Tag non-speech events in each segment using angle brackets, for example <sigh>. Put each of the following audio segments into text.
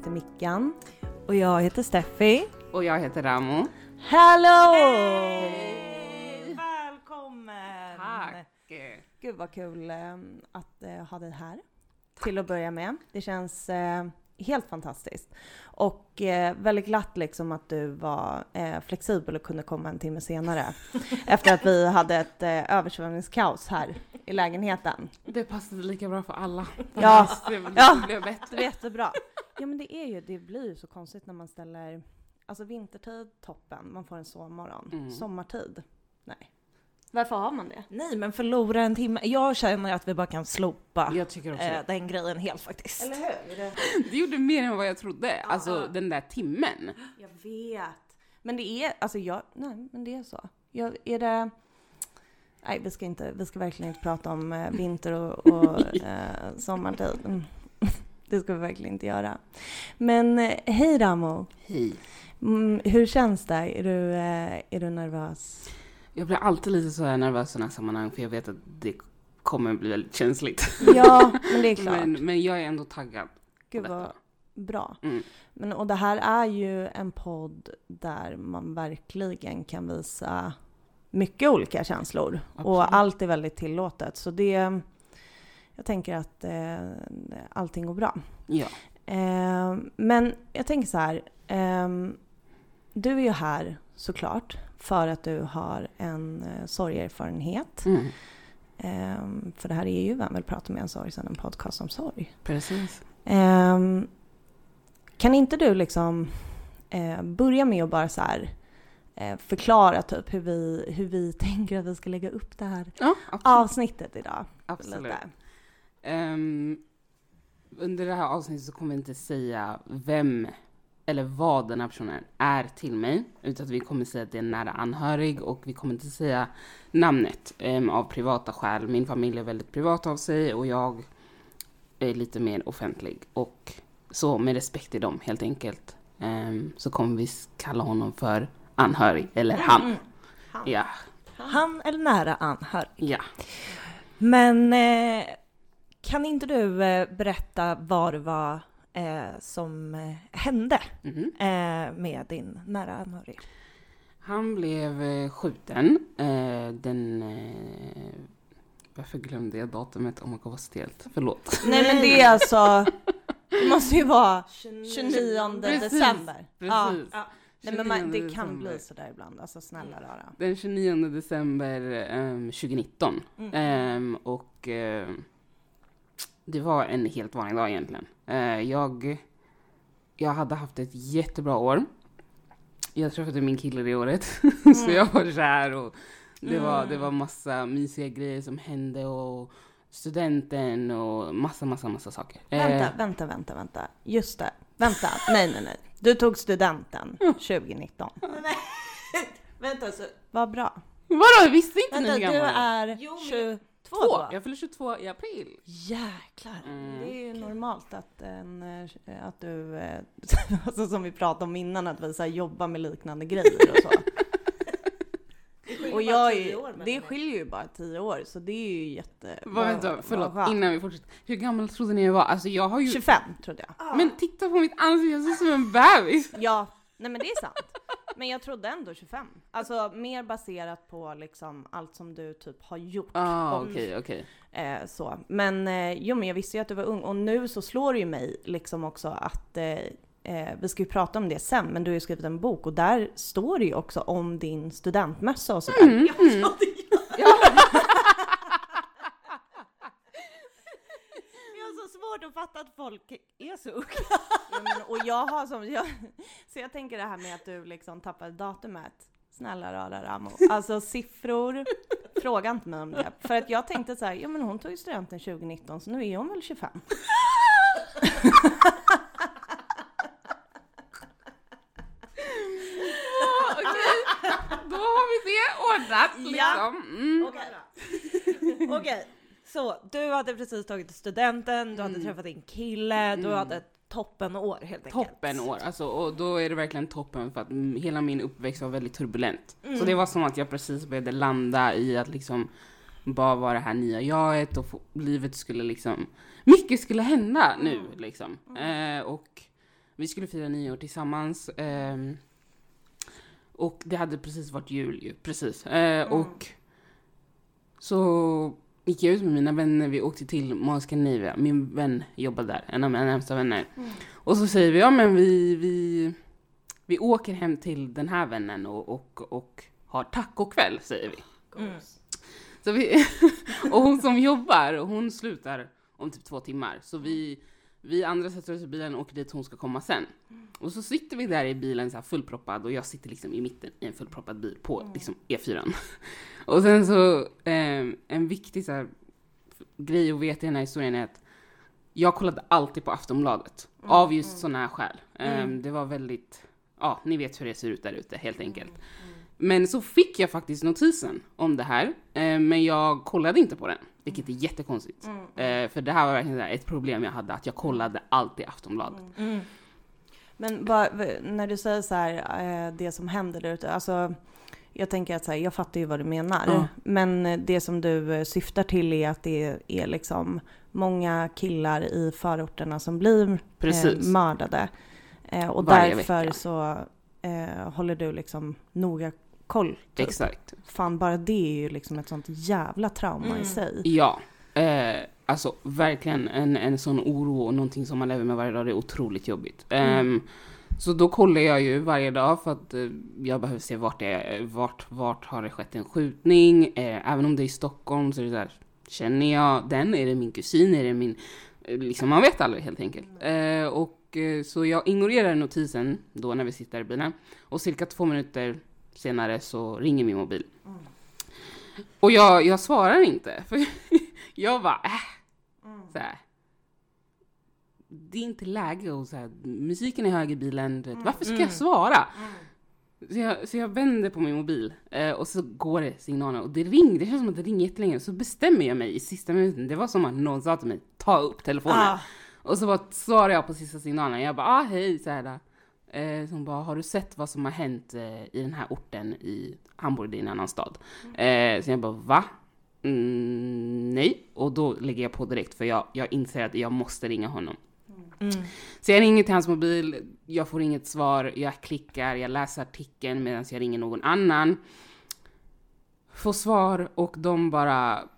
Heter Mickan. Och jag heter Steffi. Och jag heter Ramo. Hallå! Hej! Välkommen! Tack! Gud vad kul eh, att eh, ha dig här. Till att börja med. Det känns eh, helt fantastiskt. Och eh, väldigt glatt liksom att du var eh, flexibel och kunde komma en timme senare. <laughs> efter att vi hade ett eh, översvämningskaos här i lägenheten. Det passade lika bra för alla. Ja. Det blev, Ja. det blev Det bättre. var jättebra. Ja men det är ju, det blir ju så konstigt när man ställer, alltså vintertid toppen, man får en sovmorgon. Mm. Sommartid, nej. Varför har man det? Nej, men förlora en timme. Jag känner att vi bara kan slopa Jag tycker också eh, den grejen helt faktiskt. Eller hur? Det... Det gjorde mer än vad jag trodde. Alltså den där timmen. Jag vet. Men det är, alltså jag, nej men det är så. Jag, är det, nej vi ska inte, vi ska verkligen inte prata om eh, vinter och, och <laughs> eh, sommartid. Mm. <laughs> Det ska vi verkligen inte göra. Men eh, hej Ramo. Hej. Mm, hur känns det? Är du, eh, är du nervös? Jag blir alltid lite så här nervös i sådana här sammanhang för jag vet att det kommer bli väldigt känsligt. Ja, men det är <laughs> klart. Men, men jag är ändå taggad. Gud vad bra. Mm. Men, och det här är ju en podd där man verkligen kan visa mycket olika känslor. Absolut. Och allt är väldigt tillåtet. Så det, jag tänker att eh, allting går bra. Ja. Eh, men jag tänker så här. Eh, du är ju här såklart för att du har en eh, sorgerfarenhet. Mm. Eh, för det här är ju Vem vill prata med en sorg, sen en podcast om sorg. Precis. Ehm, kan inte du liksom eh, börja med att bara så här eh, förklara typ hur vi, hur vi <laughs> tänker att vi ska lägga upp det här Ja, avsnittet idag? absolut. Ehm, under det här avsnittet så kommer vi inte säga vem eller vad den här personen är till mig, utan att vi kommer säga att det är en nära anhörig och vi kommer inte säga namnet ehm, av privata skäl. Min familj är väldigt privat av sig och jag är lite mer offentlig och så med respekt till dem helt enkelt ehm, så kommer vi kalla honom för anhörig eller han. Mm. Ja, Han eller nära anhörig. ja. Men eh, kan inte du eh, berätta vad det var eh, som eh, hände Mhm. eh, med din nära anhörig? Han blev eh, skjuten eh, den... Varför glömde jag datumet? Oh my god vad stelt. Förlåt. Nej men det är alltså, det måste ju vara 29 Precis, december. Ja. Precis. Ja. Nej men man, 29 det kan december. bli sådär ibland, alltså snälla rara. Den 29 december ehm, 2019. Mm. Ehm, och ehm, det var en helt vanlig dag egentligen. Eh, jag, jag hade haft ett jättebra år. Jag träffade min kille det året, <laughs> så jag var kär och det, var, det var massa mysiga grejer som hände och studenten och massa, massa, massa saker. Eh, Vänta, vänta, vänta, vänta. Just det. Vänta, nej, nej, nej. Du tog studenten <laughs> 2019. <laughs> Vänta, så, Vad bra. Vadå, visste inte Vänta, ni hur du gammal var? är Jo, men- 22 Två. då? Jag fyller 22 i april. jäklar. Mm. Det är ju normalt att, en, eh, att du, eh, <laughs> alltså som vi pratade om innan, att vi så här jobbar med liknande grejer och så. <laughs> Och jag är, det skiljer ju bara 10 år, så det är ju jätte... Vad, vänta, förlåt, skönt. innan vi fortsätter. Hur gammal trodde ni jag var? Alltså jag har ju... 25 trodde jag. Men titta på mitt ansikte, jag ser ut som en bebis. Ja, nej men det är sant. Men jag trodde ändå 25. Alltså mer baserat på liksom allt som du typ har gjort. Ah, okej, okej. eh, så. Men eh, jo, men jag visste ju att du var ung och nu så slår det ju mig liksom också att eh, eh, vi ska ju prata om det sen, men du har ju skrivit en bok och där står det ju också om din studentmössa och sådär. Mm, mm. Jag har så svårt att fatta att folk är så unga. Ja, men, och jag har som, jag, så jag tänker det här med att du liksom tappade datumet. Snälla rara Ramo. Alltså siffror, fråga inte mig om det. För att jag tänkte så här, ja men hon tog ju studenten 2019 så nu är hon väl 25. Ah, Okej, då har vi det ordnat Ja. liksom. Mm. Okej, Okej, så du hade precis tagit studenten, du hade Mm. träffat din kille, du Mm. hade ett toppenår helt enkelt. Toppenår, alltså, och då är det verkligen toppen för att mm, hela min uppväxt var väldigt turbulent. Mm. Så det var som att jag precis började landa i att liksom bara vara det här nya jaget och få, livet skulle liksom, mycket skulle hända nu liksom. Eh, och vi skulle fira nyår tillsammans. ehm, och det hade precis varit jul ju, precis. Eh, och så gick jag ut med mina vänner, vi åkte till Mall Scandinavia. Min vän jobbade där, en av mina närmsta vänner. Och så säger vi, ja men vi, vi, vi åker hem till den här vännen och, och, och har tacokväll, säger vi. Så vi <laughs> och hon som jobbar, hon slutar om typ två timmar. Så vi, vi andra sätter oss i bilen och åker dit hon ska komma sen. Och så sitter vi där i bilen så här fullproppad och jag sitter liksom i mitten i en fullproppad bil på liksom E4. <laughs> Och sen så, eh, en viktig så här, grej att veta i den här historien är att jag kollade alltid på Aftonbladet. Av just sådana här skäl. Eh, Det var väldigt, ja, ni vet hur det ser ut där ute helt enkelt. Men så fick jag faktiskt notisen om det här, eh, men jag kollade inte på den, vilket är jättekonstigt. Eh, för det här var verkligen ett problem jag hade, att jag kollade alltid Aftonbladet. Men bara, när du säger så här, eh, det som händer där ute, alltså jag tänker att så här, jag fattar ju vad du menar. Ja. Men det som du syftar till är att det är liksom många killar i förorterna som blir Precis. mördade. Och Varje därför vecka. så håller du liksom noga koll. Typ. Exakt. Fan, bara det är ju liksom ett sånt jävla trauma i sig. Ja, eh, alltså verkligen en, en sån oro och någonting som man lever med varje dag, det är otroligt jobbigt. Ehm, så då kollar jag ju varje dag för att eh, jag behöver se vart det är, vart, vart har det skett en skjutning, eh, även om det är i Stockholm så är det där, känner jag den? Är det min kusin? Är det min, eh, liksom man vet aldrig helt enkelt. Eh, och eh, så jag ignorerar notisen då när vi sitter i bilen och cirka två minuter senare så ringer min mobil. Och jag, jag svarar inte, för <laughs> jag bara äh. Så här. Det är inte läge och så här, musiken är hög i bilen, vet, varför ska jag svara? Så jag, så jag vänder på min mobil eh, och så går det signaler och det ringer, det känns som att det ringer jättelänge. Så bestämmer jag mig i sista minuten, det var som att någon sa till mig, ta upp telefonen. Ah. Och så bara svarar jag på sista signalen, jag bara ah hej så här. där. Eh, hon bara, har du sett vad som har hänt eh, i den här orten i Hamburg, det är en annan stad? Eh, så jag bara, va? Mm, nej. Och då lägger jag på direkt för jag, jag inser att jag måste ringa honom. Så jag ringer till hans mobil, jag får inget svar, jag klickar, jag läser artikeln medan jag ringer någon annan. Får svar och de bara...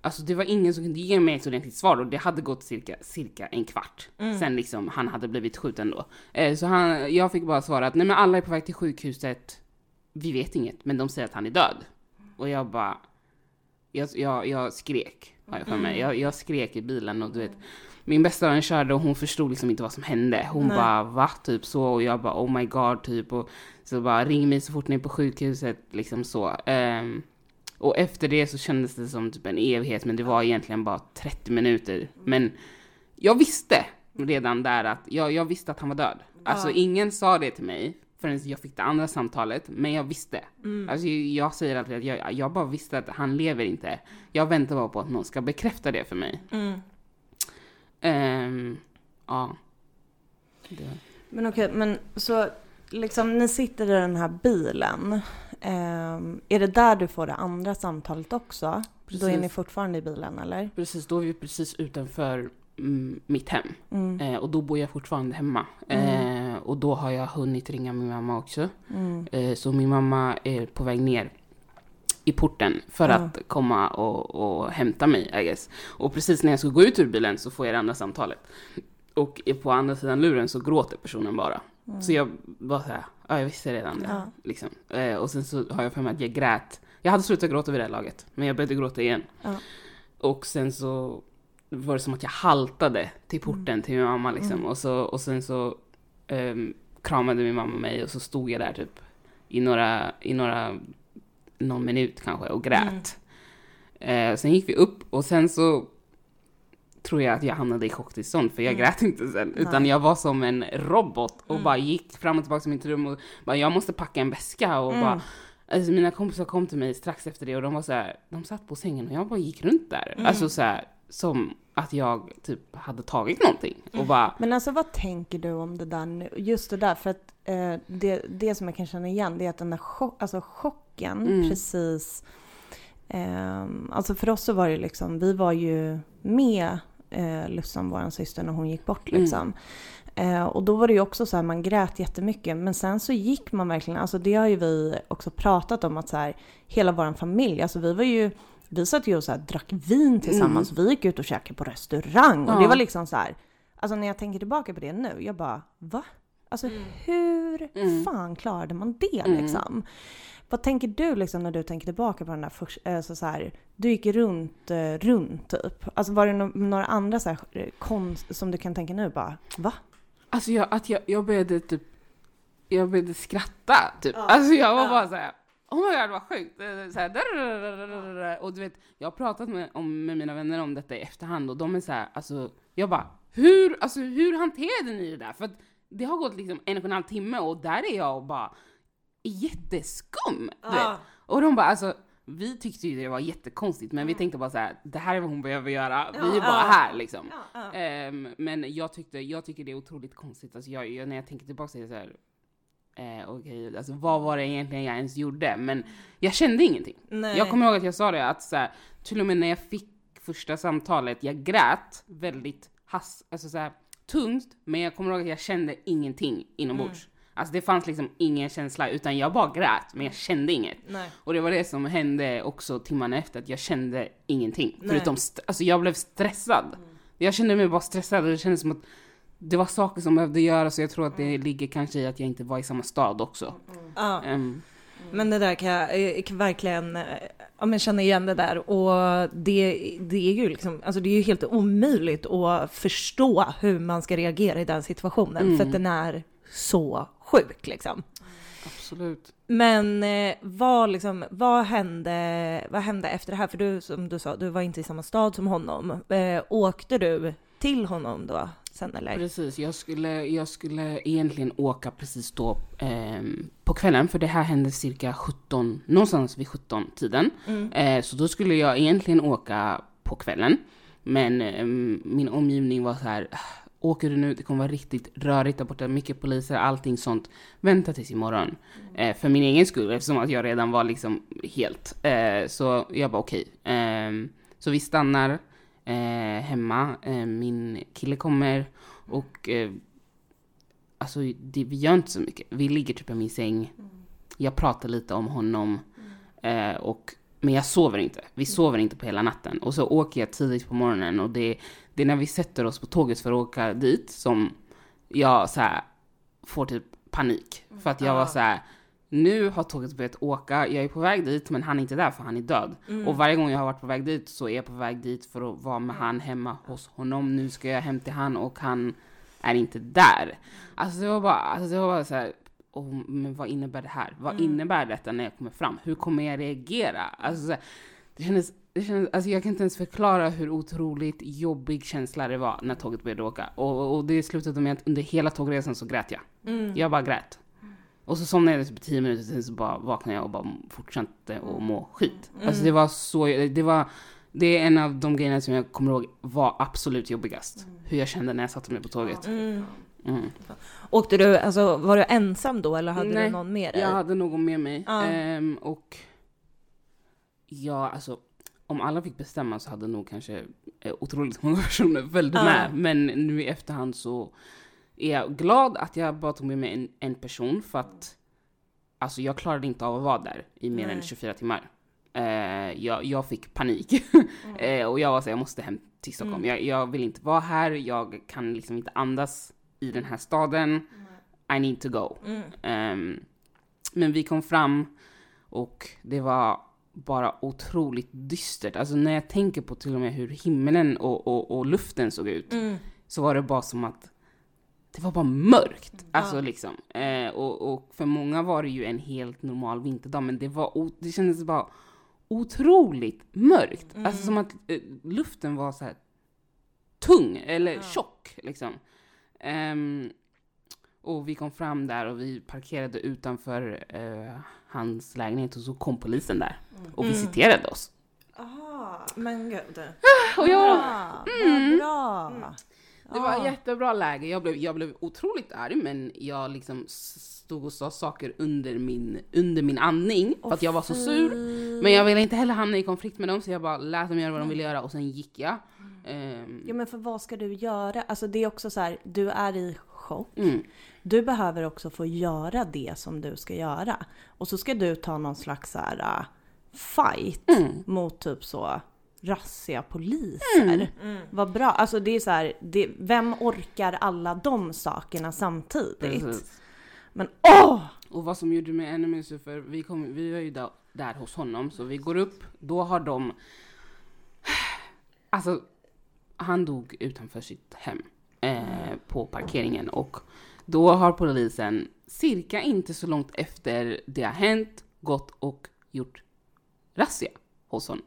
Alltså det var ingen som kunde ge mig ett ordentligt svar och det hade gått cirka, cirka en kvart sen liksom han hade blivit skjuten då. Eh, så han, jag fick bara svara att nej men alla är på väg till sjukhuset, vi vet inget, men de säger att han är död. Och jag bara... Jag, jag, jag skrek, har jag för mig. Jag, jag skrek i bilen och du vet, min bästa vän körde och hon förstod liksom inte vad som hände. Hon Nej. bara va? Typ så och jag bara oh my god typ och så bara ring mig så fort ni är på sjukhuset liksom så. Ehm, och efter det så kändes det som typ en evighet men det var egentligen bara 30 minuter. Men jag visste redan där att jag, jag visste att han var död. Alltså ingen sa det till mig förrän jag fick det andra samtalet, men jag visste. Alltså jag säger alltid att jag, jag bara visste att han lever inte. Jag väntar bara på att någon ska bekräfta det för mig. Ehm, ja. Det. Men okej, men så liksom ni sitter i den här bilen. Ehm, är det där du får det andra samtalet också? Då är Precis. ni fortfarande i bilen eller? Precis, då är vi precis utanför mm, mitt hem. Mm. Eh, och då bor jag fortfarande hemma. Eh, och då har jag hunnit ringa min mamma också. Mm. Eh, så min mamma är på väg ner i porten för Ja. att komma och, och hämta mig, I guess. Och precis när jag ska gå ut ur bilen så får jag det andra samtalet. Och på andra sidan luren så gråter personen bara. Så jag bara såhär, ja jag visste redan det. Ja. Liksom. Eh, och sen så har jag för mig att jag grät. Jag hade slutat gråta vid det här laget, men jag började gråta igen. Ja. Och sen så var det som att jag haltade till porten till min mamma liksom. Och, så, och sen så ehm, kramade min mamma mig och så stod jag där typ i några, i några, någon minut kanske och grät. Eh, sen gick vi upp och sen så tror jag att jag hamnade i chocktillstånd för jag grät inte sen utan Nej. jag var som en robot och bara gick fram och tillbaka till mitt rum och bara jag måste packa en väska och bara Alltså mina kompisar kom till mig strax efter det och de var så här, de satt på sängen och jag bara gick runt där. Alltså så här, som att jag typ hade tagit någonting och bara Men alltså vad tänker du om det där nu? Just det där, för att eh, det, det som jag kan känna igen det är att den där chock, alltså chocken Mm. precis Eh, alltså för oss så var det liksom, vi var ju med eh, Lussan, vår syster, när hon gick bort Mm. liksom. Eh, och då var det ju också så här, man grät jättemycket. Men sen så gick man verkligen, alltså det har ju vi också pratat om att så här, hela vår familj, alltså vi var ju, vi satt ju och så här, drack vin tillsammans. Vi gick ut och käkade på restaurang. Och Mm. Ja. det var liksom så här, alltså när jag tänker tillbaka på det nu, jag bara va? Alltså hur Mm. fan klarade man det Mm. liksom? Vad tänker du liksom när du tänker tillbaka på den där första, alltså så här, du gick runt, eh, runt typ. Alltså var det no- några andra så här, eh, konst som du kan tänka nu bara, va? Alltså jag, att jag, jag började typ, jag började skratta typ. Alltså jag var Ja. bara såhär, oh my god vad sjukt. Eh, Så här, och du vet, jag har pratat med, om, med mina vänner om detta i efterhand och de är såhär, alltså jag bara, hur, alltså hur hanterade ni det där? För att det har gått liksom en och en halv timme och där är jag och bara jätteskum. Du vet. Och de bara alltså, vi tyckte ju det var jättekonstigt men vi tänkte bara så här: det här är vad hon behöver göra, vi är bara här liksom. Ehm, men jag tyckte, jag tycker det är otroligt konstigt, alltså jag, jag, när jag tänker tillbaka så är det så här. Eh, Okej, alltså vad var det egentligen jag ens gjorde? Men jag kände ingenting. Nej. Jag kommer ihåg att jag sa det, att så här, till och med när jag fick första samtalet, jag grät väldigt has, alltså så här, tungt, men jag kommer ihåg att jag kände ingenting inombords. Alltså det fanns liksom ingen känsla, utan jag bara grät, men jag kände inget. Nej. Och det var det som hände också timmarna efter, att jag kände ingenting. Nej. Förutom, alltså jag blev stressad. Jag kände mig bara stressad och det kändes som att det var saker som behövde göras och jag tror att det ligger kanske i att jag inte var i samma stad också. Ja. Ehm, Men det där kan jag, jag kan verkligen eh, ja, men känna igen det där. Och det, det är ju liksom, alltså det är ju helt omöjligt att förstå hur man ska reagera i den situationen. Mm. För att den är så sjuk liksom. absolut. Men eh, vad, liksom, vad, hände, vad hände efter det här? För du, som du sa, du var inte i samma stad som honom. Eh, åkte du till honom då sen eller? Precis, jag skulle, jag skulle egentligen åka precis då ehm, på kvällen, för det här hände cirka 17, någonstans vid 17-tiden. Mm. Eh, så då skulle jag egentligen åka på kvällen. Men ehm, min omgivning var så här. "Ah, Åker du nu? Det kommer vara riktigt rörigt där borta, mycket poliser, allting sånt. Vänta tills imorgon. Eh, för min egen skull, eftersom att jag redan var liksom helt. Eh, så jag bara okej. Ehm, så vi stannar eh, hemma. Eh, min kille kommer och eh, alltså det, vi gör inte så mycket. Vi ligger typ i min säng. Jag pratar lite om honom. Eh, och, men jag sover inte. Vi sover inte på hela natten. Och så åker jag tidigt på morgonen och det, det är när vi sätter oss på tåget för att åka dit som jag så här, får typ panik. För att jag var så här. Nu har tåget börjat åka, jag är på väg dit men han är inte där för han är död. Och varje gång jag har varit på väg dit så är jag på väg dit för att vara med han hemma hos honom. Nu ska jag hem till han och han är inte där. Alltså det var bara, alltså det var bara så här. "Åh, men vad innebär det här? Vad innebär detta när jag kommer fram? Hur kommer jag reagera? Alltså, det kändes, det kändes, alltså jag kan inte ens förklara hur otroligt jobbig känsla det var när tåget började åka. Och, och det slutade med att under hela tågresan så grät jag. Mm. Jag bara grät. Och så somnade jag typ tio minuter sen så bara vaknade jag och bara fortsatte att må skit. Alltså det var så, det var, det är en av de grejerna som jag kommer ihåg var absolut jobbigast. Hur jag kände när jag satte mig på tåget. Mm. Mm. Åkte du, alltså var du ensam då eller hade Nej, du någon med dig? Jag hade någon med mig. Ja. Ehm, och ja, alltså om alla fick bestämma så hade nog kanske eh, otroligt många <laughs> personer följt Ja. med. Men nu i efterhand så är jag glad att jag bara tog med mig en, en person för att alltså jag klarade inte av att vara där i mer än Nej. 24 timmar. Eh, jag, jag fick panik <laughs> eh, och jag var så jag måste hem till Stockholm. Mm. Jag, jag vill inte vara här, jag kan liksom inte andas i den här staden. I need to go. Mm. Ehm, men vi kom fram och det var bara otroligt dystert. Alltså när jag tänker på till och med hur himlen och, och, och luften såg ut Mm. så var det bara som att det var bara mörkt. Alltså Ja. liksom. Eh, och, och för många var det ju en helt normal vinterdag men det, var, det kändes bara otroligt mörkt. Mm. Alltså som att eh, luften var så här tung eller Ja. tjock liksom. Ehm, och vi kom fram där och vi parkerade utanför eh, hans lägenhet och så kom polisen där och Mm. visiterade oss. Ah, men gud. Och jag, Bra, Mm. bra. Det var Ja. ett jättebra läge. Jag blev, jag blev otroligt arg men jag liksom stod och sa saker under min, under min andning för att jag var så sur. Men jag ville inte heller hamna i konflikt med dem så jag bara lät dem göra vad de ville göra och sen gick jag. Ehm, Ja men för vad ska du göra? Alltså det är också så här, du är i chock. mm, Du behöver också få göra det som du ska göra. Och så ska du ta någon slags så här, uh, fight mm, mot typ så rassiga poliser. Mm. Vad bra. Alltså det är så här, det, vem orkar alla de sakerna samtidigt? precis. Men åh! Och vad som gjorde mig ännu mer sur, för vi, kom, vi var ju där, där hos honom, så vi går upp, då har de... <sighs> Alltså, han dog utanför sitt hem eh, på parkeringen och då har polisen cirka inte så långt efter det har hänt gått och gjort razzia hos honom.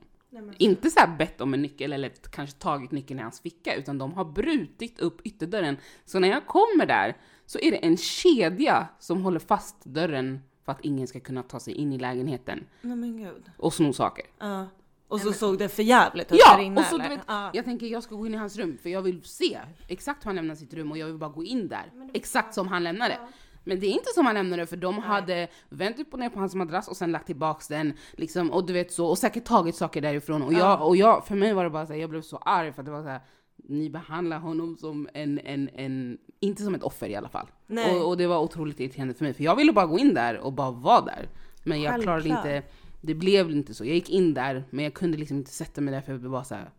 Inte så här bett om en nyckel eller kanske tagit nyckeln i hans ficka, utan de har brutit upp ytterdörren. Så när jag kommer där så är det en kedja som håller fast dörren för att ingen ska kunna ta sig in i lägenheten Nej men gud. och sno saker. Ja. Och så såg det för jävligt ut Ja, där inne och så, du vet, Ja. jag tänker jag ska gå in i hans rum för jag vill se exakt hur han lämnar sitt rum och jag vill bara gå in där. Exakt som han lämnade. Men det är inte som han lämnade för de hade vänt upp och ner på hans madrass och sen lagt tillbaks den. Liksom, och du vet så, och säkert tagit saker därifrån. Och jag, och jag för mig var det bara så här, jag blev så arg för att det var så här, ni behandlar honom som en, en, en, inte som ett offer i alla fall. Och, och det var otroligt irriterande för mig, för jag ville bara gå in där och bara vara där. Men jag klarade Självklart. inte, det blev inte så. Jag gick in där, men jag kunde liksom inte sätta mig där för jag blev bara så här.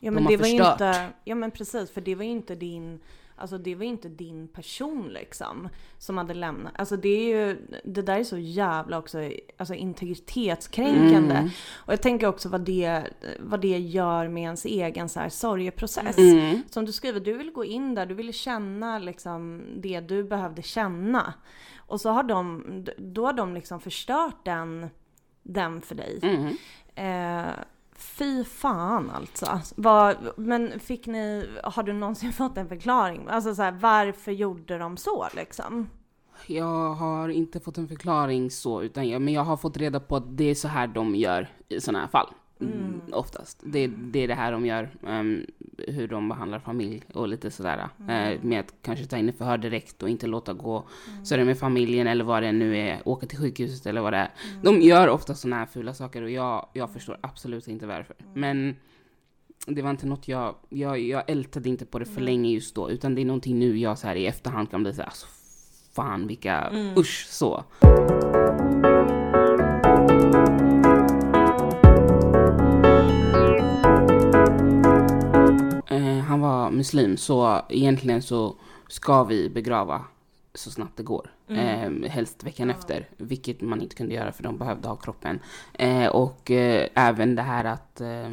Ja De men har det var förstört. inte, ja men precis för det var ju inte din, alltså det var inte din person liksom som hade lämnat. Alltså det är ju, det där är så jävla också, alltså integritetskränkande. Mm. Och jag tänker också vad det, vad det gör med ens egen så här sorgeprocess. Mm. Som du skriver, du vill gå in där, du ville känna liksom det du behövde känna. Och så har de, då har de liksom förstört den, den för dig. Mm. Eh, fy fan alltså. Var, men fick ni, har du någonsin <laughs> fått en förklaring? Alltså så här, varför gjorde de så liksom? Jag har inte fått en förklaring så, utan jag, men jag har fått reda på att det är så här de gör i sådana här fall. Mm. Oftast. Det, det är det här de gör, ehm, hur de behandlar familj och lite sådär. eh, med att kanske ta in i förhör direkt och inte låta gå så är det med familjen eller vad det nu är, åka till sjukhuset eller vad det är. De gör ofta sådana här fula saker och jag, jag förstår absolut inte varför. Men det var inte något jag, jag, jag ältade inte på det för länge just då, utan det är någonting nu jag så här i efterhand kan bli såhär, alltså, fan vilka, usch så. Var muslim, så egentligen så ska vi begrava så snabbt det går. Eh, helst veckan efter, vilket man inte kunde göra för de behövde ha kroppen. Eh, och eh, även det här att eh,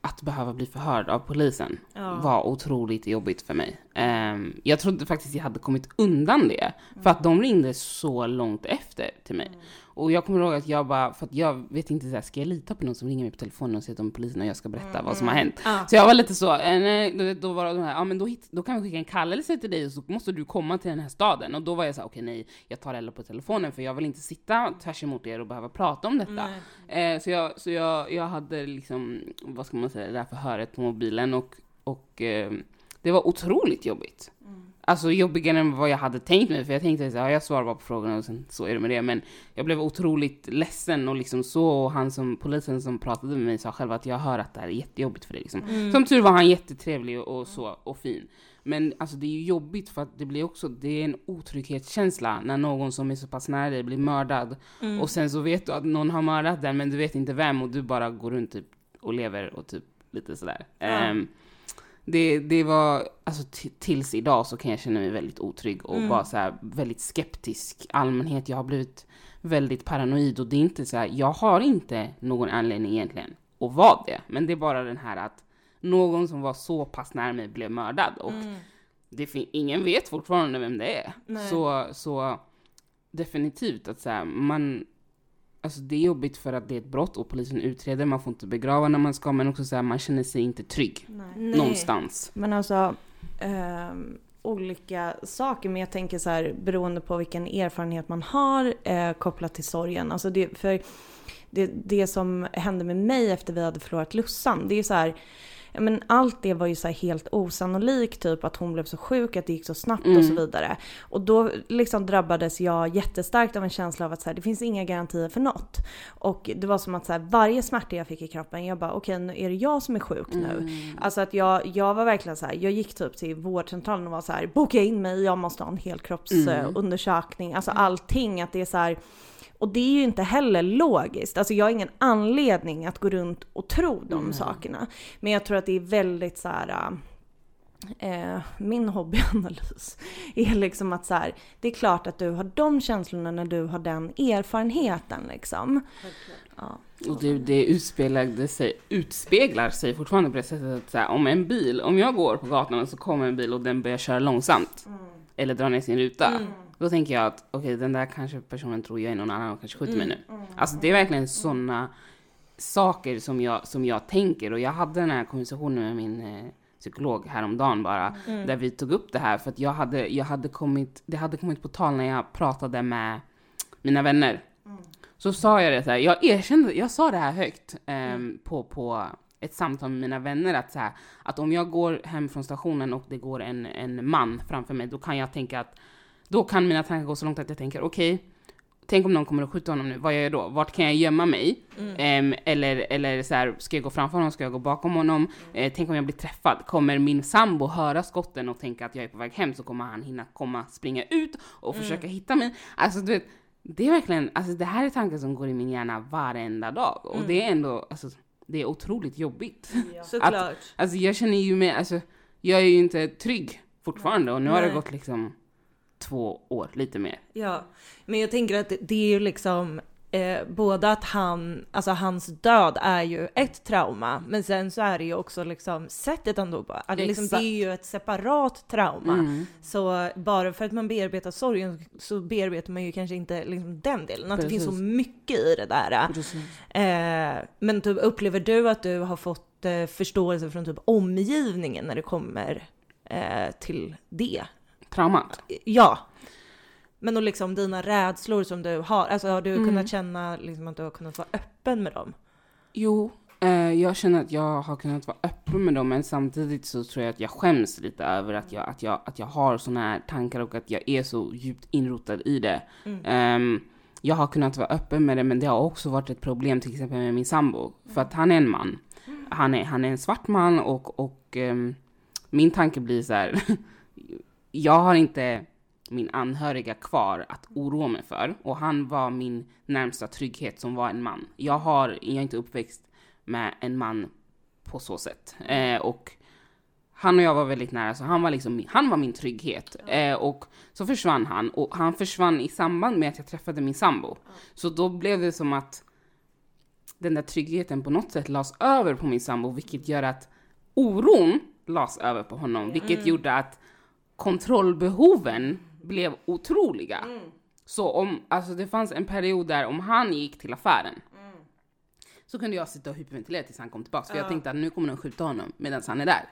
att behöva bli förhörd av polisen Ja. var otroligt jobbigt för mig. Ehm, jag trodde faktiskt jag hade kommit undan det, för att de ringde så långt efter till mig. Och jag kommer ihåg att jag bara, för att jag vet inte, så här, ska jag lita på någon som ringer mig på telefonen och säger att de är polisen och jag ska berätta vad som har hänt? Ja. Så jag var lite så, eh, nej, då, var de här, ja men då, hit, då kan vi skicka en kallelse till dig och så måste du komma till den här staden. Och då var jag så här, okej nej, jag tar hellre på telefonen för jag vill inte sitta tvärs emot er och behöva prata om detta. Eh, så jag, så jag, jag hade liksom, vad ska man säga, det där förhöret på mobilen och, och eh, det var otroligt jobbigt. Alltså jobbigare än vad jag hade tänkt mig, för jag tänkte att ja, jag svarar bara på frågorna och sen så är det med det. Men jag blev otroligt ledsen och liksom så, och han som, polisen som pratade med mig sa själv att jag hör att det här är jättejobbigt för dig liksom. Mm. Som tur var han jättetrevlig och, och så, och fin. Men alltså det är ju jobbigt för att det blir också, det är en otrygghetskänsla när någon som är så pass nära dig blir mördad. Mm. Och sen så vet du att någon har mördat den men du vet inte vem och du bara går runt typ och lever och typ lite sådär. Ja. Ehm, det, det var, alltså tills idag så kan jag känna mig väldigt otrygg och Mm. bara så här väldigt skeptisk. Allmänhet, jag har blivit väldigt paranoid och det är inte så här, jag har inte någon anledning egentligen att vara det. Men det är bara den här att någon som var så pass nära mig blev mördad och Mm. det ingen vet fortfarande vem det är. Nej. Så, så definitivt att så här, man, alltså det är jobbigt för att det är ett brott och polisen utreder, man får inte begrava när man ska, men också så här, man känner sig inte trygg Nej. någonstans. Men alltså, ehm, olika saker. Men jag tänker så här, beroende på vilken erfarenhet man har eh, kopplat till sorgen. Alltså det, för det, det som hände med mig efter vi hade förlorat Lussan, det är så här, men allt det var ju så helt osannolikt, typ att hon blev så sjuk, att det gick så snabbt och så Mm. vidare. Och då liksom drabbades jag jättestarkt av en känsla av att så här, det finns inga garantier för något. Och det var som att så här, varje smärta jag fick i kroppen, jag bara okej nu är det jag som är sjuk nu. Mm. Alltså att jag, jag var verkligen så här, jag gick typ till vårdcentralen och var så här, boka in mig, jag måste ha en helkroppsundersökning, Mm. alltså allting. Att det är så här, och det är ju inte heller logiskt. Alltså jag har ingen anledning att gå runt och tro de Mm. sakerna. Men jag tror att det är väldigt så här. Eh, min hobbyanalys <laughs> är liksom att så här, det är klart att du har de känslorna när du har den erfarenheten liksom. Ja. Och det, det utspeglade sig, utspeglar sig fortfarande på det sättet att så här, om en bil, om jag går på gatan och så kommer en bil och den börjar köra långsamt eller drar ner sin ruta. Då tänker jag att okej, den där kanske personen tror jag är någon annan och kanske skjuter mig nu. Alltså det är verkligen sådana saker som jag, som jag tänker. Och jag hade den här konversationen med min eh, psykolog häromdagen bara, där vi tog upp det här. För att jag hade, jag hade kommit, det hade kommit på tal när jag pratade med mina vänner. Så sa jag det så här, jag erkände, jag sa det här högt ehm, på, på ett samtal med mina vänner att så här, att om jag går hem från stationen och det går en, en man framför mig, då kan jag tänka att, då kan mina tankar gå så långt att jag tänker okej, tänk om någon kommer att skjuta honom nu, vad gör jag då? Vart kan jag gömma mig? Ehm, eller eller så här, ska jag gå framför honom, ska jag gå bakom honom? Eh, tänk om jag blir träffad, kommer min sambo höra skotten och tänka att jag är på väg hem så kommer han hinna komma, springa ut och försöka hitta mig. Alltså du vet, det är verkligen, alltså det här är tankar som går i min hjärna varenda dag och det är ändå, alltså det är otroligt jobbigt. <laughs> Såklart. Alltså jag känner ju mig, alltså jag är ju inte trygg fortfarande och nu har det Nej. gått liksom två år, lite mer. Ja, men jag tänker att det- är ju liksom eh, både att han, alltså hans död är ju ett trauma, men sen så är det ju också liksom sättet han dog på. Det, liksom, det är ju ett separat trauma. Mm. Så bara för att man bearbetar sorgen så bearbetar man ju kanske inte liksom den delen. Att det finns så mycket i det där. Eh, men typ, upplever du att du har fått eh, förståelse från typ omgivningen när det kommer eh, till det? Traumat. Ja. Men och liksom dina rädslor som du har, alltså har du Mm. kunnat känna liksom att du har kunnat vara öppen med dem? Jo, eh, jag känner att jag har kunnat vara öppen med dem, men samtidigt så tror jag att jag skäms lite över att jag, att jag, att jag har såna här tankar och att jag är så djupt inrotad i det. Ehm, jag har kunnat vara öppen med det, men det har också varit ett problem till exempel med min sambo, för att han är en man. Han är, han är en svart man och, och ehm, min tanke blir så här, <laughs> jag har inte min anhöriga kvar att oroa mig för och han var min närmsta trygghet som var en man. Jag har, jag är inte uppväxt med en man på så sätt. Eh, och han och jag var väldigt nära, så han var liksom han var min trygghet. Eh, och så försvann han och han försvann i samband med att jag träffade min sambo. Så då blev det som att den där tryggheten på något sätt lades över på min sambo, vilket gör att oron lades över på honom, vilket gjorde att kontrollbehoven blev otroliga. Så om, alltså det fanns en period där om han gick till affären så kunde jag sitta och hyperventilera tills han kom tillbaka. För jag tänkte att nu kommer de skjuta honom medan han är där.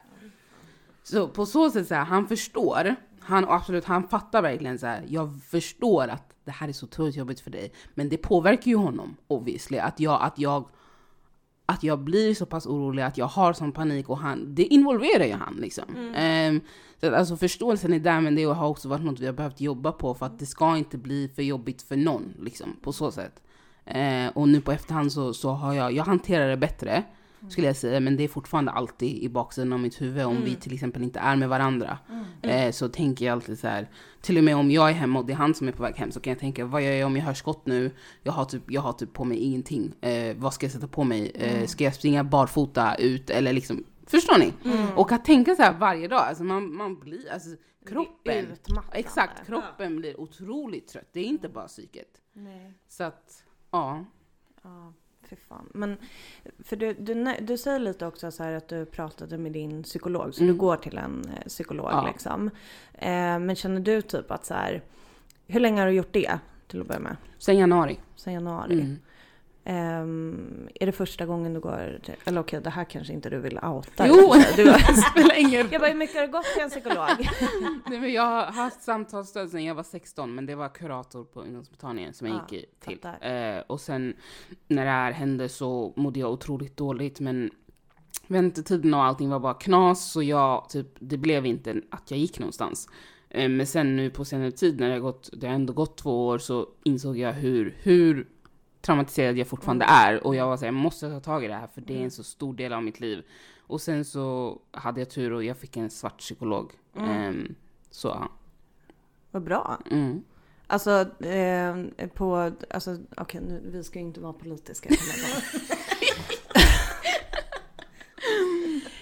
Så på så sätt så här, han förstår, han absolut, han fattar verkligen så här, jag förstår att det här är så otroligt jobbigt för dig. Men det påverkar ju honom obviously, att jag, att jag att jag blir så pass orolig, att jag har sån panik och han, det involverar ju han liksom. Ehm, så att, alltså förståelsen är där men det har också varit något vi har behövt jobba på för att det ska inte bli för jobbigt för någon liksom på så sätt. Eh, och nu på efterhand så, så har jag, jag hanterar det bättre skulle jag säga, men det är fortfarande alltid i baksidan av mitt huvud om vi till exempel inte är med varandra. Eh, så tänker jag alltid så här, till och med om jag är hemma och det är han som är på väg hem så kan jag tänka, vad gör jag om jag hör skott nu? Jag har typ, jag har typ på mig ingenting. Eh, vad ska jag sätta på mig? Eh, ska jag springa barfota ut eller liksom, förstår ni? Och att tänka så här varje dag, alltså man, man blir, alltså kroppen, Utmattande. exakt, kroppen blir otroligt trött. Det är inte bara psyket. Nej. Så att, ja. Ja, fy fan. Men för du, du, du säger lite också så att du pratade med din psykolog, så Mm. du går till en eh, psykolog Ja. liksom. Eh, men känner du typ att så här, hur länge har du gjort det till att börja med? Sen januari. Sen januari? Mm. Ehm, är det första gången du går till, eller okej det här kanske inte du vill outa. Jo. Du, <laughs> det spelar ingen roll. jag bara, hur mycket har du gått till en psykolog? <laughs> Nej, men jag har haft samtalsstöd sedan jag var 16, men det var kurator på ungdomsmottagningen som jag Ja, gick till. Eh, och sen när det här hände så mådde jag otroligt dåligt, men väntetiden och allting var bara knas, så jag, typ, det blev inte att jag gick någonstans. Eh, Men sen nu på senare tid när det har gått, det har ändå gått två år så insåg jag hur, hur traumatiserad jag fortfarande är och jag var såhär, jag måste ta tag i det här för det är en så stor del av mitt liv. Och sen så hade jag tur och jag fick en svart psykolog. Ehm, så ja. Vad bra. Mm. Alltså eh, på, alltså okej nu, vi ska ju inte vara politiska. <laughs>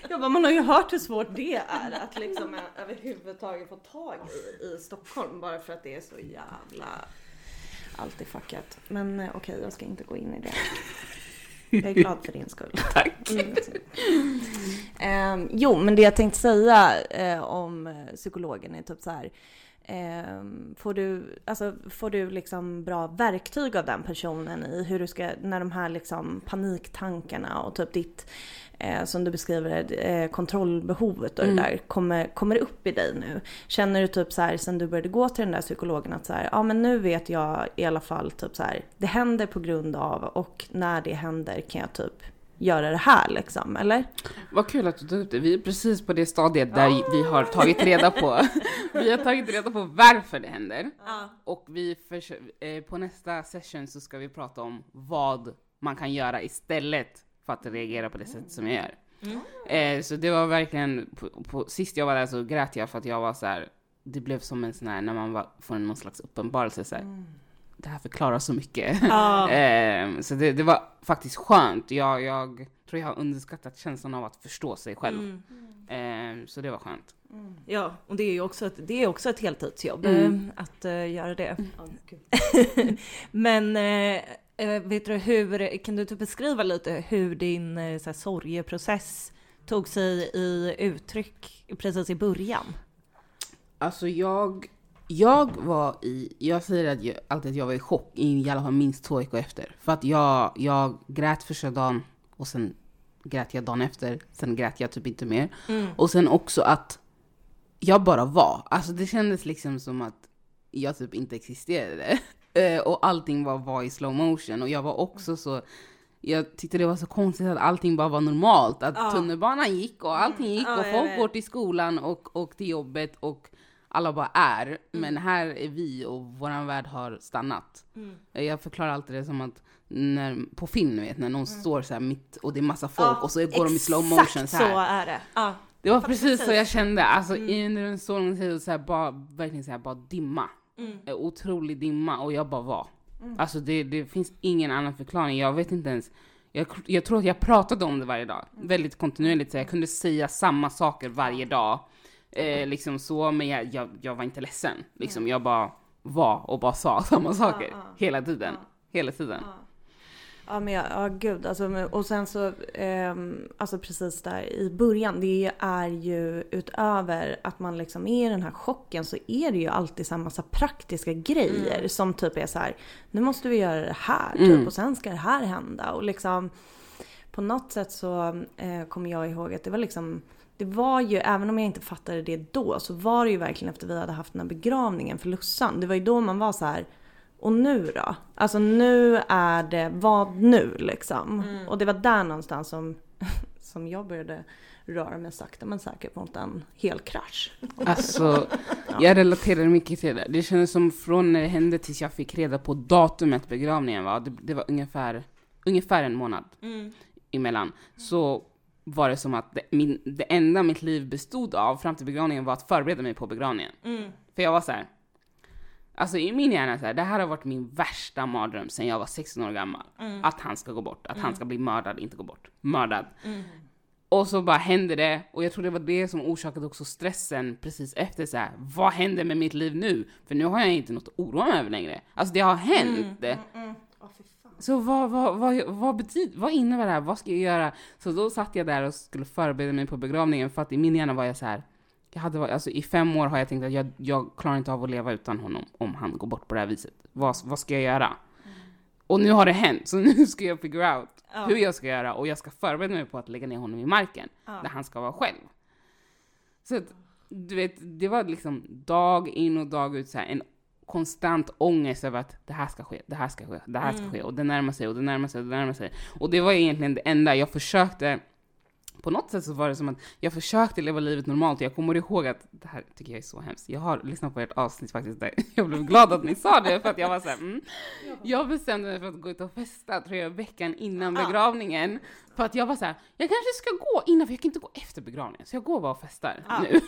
Jag bara, man har ju hört hur svårt det är att liksom överhuvudtaget få tag i, i Stockholm bara för att det är så jävla allt är fuckat. Men eh, okej, jag ska inte gå in i det. <laughs> Jag är glad för din skull. Tack. Mm. Ehm, jo, men det jag tänkte säga eh, om eh, psykologen är typ så här. ehm, får du, alltså, får du liksom bra verktyg av den personen i hur du ska, när de här liksom paniktankarna och typ ditt, eh, som du beskriver det, eh, kontrollbehovet och Mm. det där kommer, kommer upp i dig nu? Känner du typ så här sen du började gå till den där psykologen att så här, ja men nu vet jag i alla fall typ så här, det händer på grund av och när det händer kan jag typ göra det här liksom, eller? Vad kul att du tog upp det. Vi är precis på det stadiet där vi har tagit reda på, <laughs> vi har tagit reda på varför det händer. Och vi försö- eh, på nästa session så ska vi prata om vad man kan göra istället för att reagera på det sätt som jag gör. Eh, så det var verkligen, på, på, sist jag var där så grät jag för att jag var så här. det blev som en sån här, när man var, får någon slags uppenbarelse så här. Det här förklarar så mycket. Ja. <laughs> Eh, så det, det var faktiskt skönt. Jag, jag tror jag har underskattat känslan av att förstå sig själv. Mm. Eh, så det var skönt. Ja, och det är ju också ett, det är också ett heltidsjobb Mm. eh, att eh, göra det. <laughs> Men eh, eh, vet du hur, kan du typ beskriva lite hur din eh, så här, sorgeprocess tog sig i uttryck precis i början? Alltså jag, jag var i, jag säger att jag, alltid att jag var i chock i alla fall minst två veckor efter. För att jag, jag grät första dagen och sen grät jag dagen efter, sen grät jag typ inte mer. Och sen också att jag bara var. Alltså det kändes liksom som att jag typ inte existerade. Eh, och allting bara var i slow motion och jag var också så jag tyckte det var så konstigt att allting bara var normalt. Att Ja. tunnelbanan gick och allting gick Ja, och folk går till skolan och, och till jobbet och alla bara är. Men här är vi och våran värld har stannat. Eh, Jag förklarar alltid det som att när, på film, vet, när någon står så här mitt och det är massa folk och så går de i slow motion så här. så är det. Ja. Det var Fattar precis så precis. jag kände, alltså under en så lång tid, så här, bara, verkligen så här, bara dimma. Mm. Otrolig dimma och jag bara var. Alltså det, det finns ingen annan förklaring, jag vet inte ens. Jag, jag tror att jag pratade om det varje dag, väldigt kontinuerligt, så jag kunde säga samma saker varje dag. Eh, liksom så, men jag, jag, jag var inte ledsen. Liksom, jag bara var och bara sa <laughs> samma saker hela tiden. Hela tiden. Ja men ja, ja gud alltså, och sen så, ehm, alltså precis där i början, det är ju utöver att man liksom är i den här chocken så är det ju alltid så här massa praktiska grejer som typ är så här, nu måste vi göra det här typ Mm. och sen ska det här hända och liksom på något sätt så eh, kommer jag ihåg att det var liksom det var ju, även om jag inte fattade det då, så var det ju verkligen efter vi hade haft den här begravningen för Lussan. Det var ju då man var så här, och nu då? Alltså nu är det, vad nu liksom? Och det var där någonstans som, <laughs> som jag började röra mig sakta men säkert mot en hel krasch. Alltså, <laughs> jag relaterar mycket till det. Det kändes som från när det hände tills jag fick reda på datumet begravningen var, det, det var ungefär, ungefär en månad emellan. Så var det som att det, min, det enda mitt liv bestod av fram till begravningen var att förbereda mig på begravningen. För jag var så här. Alltså i min hjärna så här, det här har varit min värsta mardröm sen jag var 16 år gammal. Att han ska gå bort, att han ska bli mördad, inte gå bort. Mördad. Och så bara hände det, och jag tror det var det som orsakade också stressen precis efter så här. vad händer med mitt liv nu? För nu har jag inte något att oroa mig över längre. Alltså det har hänt. Så vad, vad, vad, vad betyder, vad innebär det här? Vad ska jag göra? Så då satt jag där och skulle förbereda mig på begravningen för att i min hjärna var jag så här. Jag hade, varit- alltså, I fem år har jag tänkt att jag, jag klarar inte av att leva utan honom om han går bort på det här viset. Vad, vad ska jag göra? Och nu har det hänt, så <laughs> nu ska jag figure out Ja. hur jag ska göra och jag ska förbereda mig på att lägga ner honom i marken Ja. där han ska vara själv. Så att, du vet, det var liksom dag in och dag ut så här, en konstant ångest över att det här ska ske, det här ska ske, det här ska ske och det närmar sig och det närmar sig och det närmar sig. Och det var egentligen det enda jag försökte på något sätt så var det som att jag försökte leva livet normalt. Jag kommer ihåg att, det här tycker jag är så hemskt. Jag har lyssnat på ert avsnitt faktiskt där <laughs> jag blev glad att ni sa det för att jag var såhär, mm. Jag bestämde mig för att gå ut och festa tror jag veckan innan begravningen. För att jag var såhär, jag kanske ska gå innan för jag kan inte gå efter begravningen. Så jag går bara och festar nu.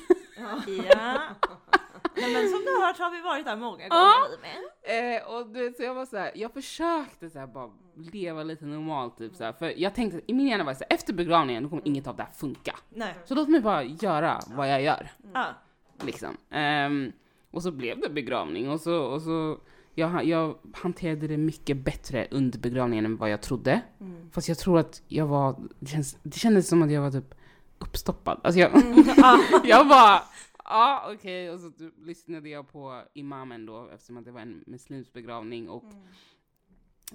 Ja. <laughs> Nej, men som du har hört så har vi varit där många gånger Ja. vi med. Eh, och du vet, så jag var så här, jag försökte så här, bara leva lite normalt typ så här, för jag tänkte, i min hjärna var det så här, efter begravningen då kommer inget av det här funka. Nej. Så låt mig bara göra vad jag gör, Ja. liksom. Ehm, och så blev det begravning och så, och så jag, jag hanterade det mycket bättre under begravningen än vad jag trodde. Fast jag tror att jag var, det, känns, det kändes som att jag var typ uppstoppad. Alltså jag, <laughs> jag bara, ja okej, och så typ lyssnade jag på imamen då eftersom att det var en muslims begravning och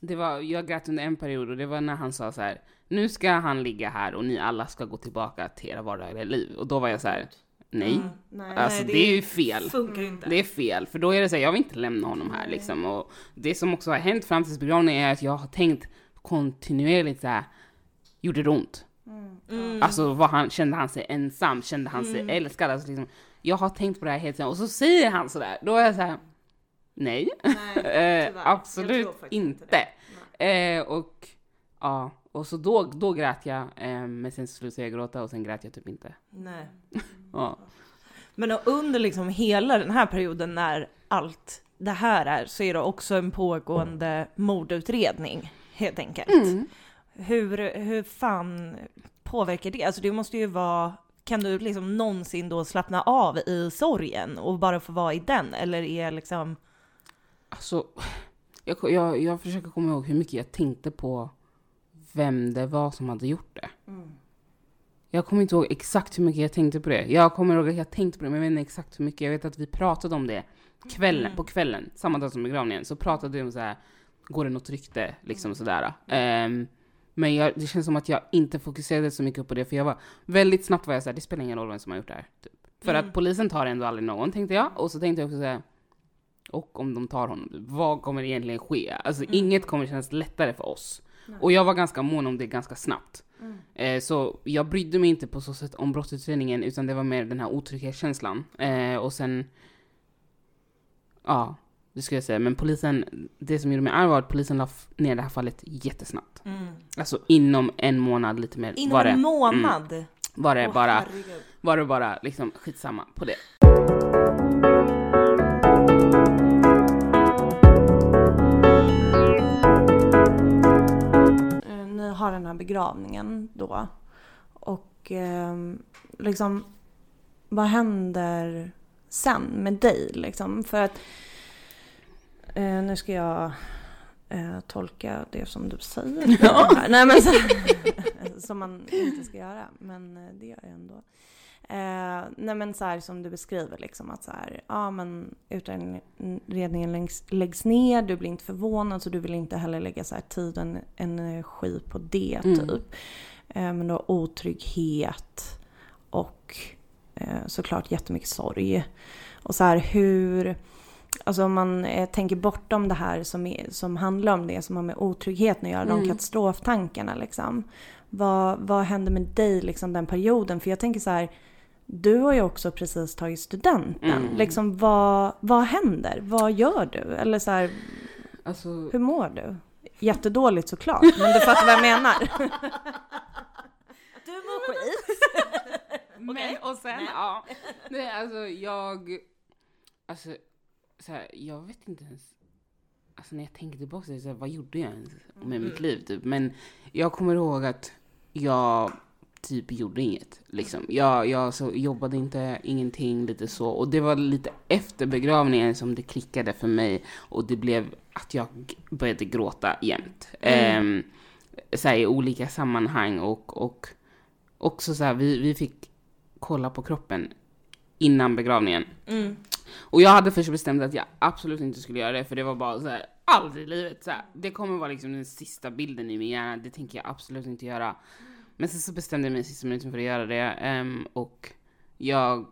det var, jag grät under en period och det var när han sa så här, nu ska han ligga här och ni alla ska gå tillbaka till era vardagliga liv. Och då var jag så här, nej, Nej. alltså Nej, det är ju fel. Funkar inte. Det är fel, för då är det så här, jag vill inte lämna honom här liksom. Och det som också har hänt fram tills begravningen är att jag har tänkt kontinuerligt så här, gjorde det ont? Mm. Alltså var han, kände han sig ensam? Kände han sig älskad? Alltså, liksom, jag har tänkt på det här hela tiden och så säger han sådär, då är jag så här. nej, Nej, <laughs> eh, absolut inte. inte Eh, och ja, och så då, då grät jag, eh, men sen slutade jag gråta och sen grät jag typ inte. Nej. <laughs> Ja. Men under liksom hela den här perioden när allt det här är så är det också en pågående mordutredning helt enkelt. Mm. Hur, hur fan påverkar det? Alltså det måste ju vara, kan du liksom någonsin då slappna av i sorgen och bara få vara i den? Eller är liksom, Alltså, jag, jag, jag försöker komma ihåg hur mycket jag tänkte på vem det var som hade gjort det. Jag kommer inte ihåg exakt hur mycket jag tänkte på det. Jag kommer ihåg att jag tänkte på det, men jag vet inte exakt hur mycket. Jag vet att vi pratade om det kvällen, på kvällen, samma dag som begravningen, så pratade vi om så här, går det något rykte, liksom sådär. Ehm, men jag, det känns som att jag inte fokuserade så mycket på det, för jag var väldigt snabbt var jag såhär, det spelar ingen roll vem som har gjort det här. Typ. För Mm. att polisen tar ändå aldrig någon, tänkte jag. Och så tänkte jag också säga och om de tar honom, vad kommer egentligen ske? Alltså inget kommer kännas lättare för oss. Och jag var ganska mån om det ganska snabbt. Eh, så jag brydde mig inte på så sätt om brottsutredningen, utan det var mer den här otrygghetskänslan. Eh, och sen, ja, det skulle jag säga. Men polisen, det som gjorde mig arg var att polisen la ner det här fallet jättesnabbt. Alltså inom en månad lite mer. inom var det, en månad? var det Åh, bara, herregud. var det bara liksom skitsamma på det. Eh, Ni har den här begravningen då. Och ehm, liksom, vad händer sen med dig liksom? För att, eh, nu ska jag eh, tolka det som du säger. <laughs> Här. Nej, men så, <laughs> som man inte ska göra, men eh, det gör jag ändå. Eh, nej men så här som du beskriver liksom att så här, ja men utredningen läggs, läggs ner, du blir inte förvånad så du vill inte heller lägga så här tid och en- energi på det Mm. typ. Eh, men du har otrygghet och eh, såklart jättemycket sorg. Och så här hur, alltså om man eh, tänker bortom det här som, är, som handlar om det som har med otryggheten att göra, de Mm. katastroftankarna liksom. Vad, vad hände med dig liksom den perioden? För jag tänker så här, du har ju också precis tagit studenten. Mm. Liksom vad, vad händer? Vad gör du? Eller så här, Alltså, hur mår du? Jättedåligt såklart, men du fattar vad jag menar. Du mår skit. <laughs> Men och sen, ja. Nej, alltså jag, alltså, så här, jag vet inte ens, alltså när jag tänker tillbaka, så här, vad gjorde jag ens med mitt liv typ? Men jag kommer ihåg att jag typ gjorde inget. Liksom. Jag, jag så jobbade inte, ingenting, lite så. Och det var lite efter begravningen som det klickade för mig och det blev att jag började gråta jämt. Ehm, så här, I olika sammanhang och, och också så här, vi, vi fick kolla på kroppen innan begravningen. Mm. Och jag hade först bestämt att jag absolut inte skulle göra det, för det var bara så här, aldrig i livet så här, Det kommer vara liksom den sista bilden i min hjärna, det tänker jag absolut inte göra. Men sen så bestämde jag mig i sista minuten för att göra det, ehm, och jag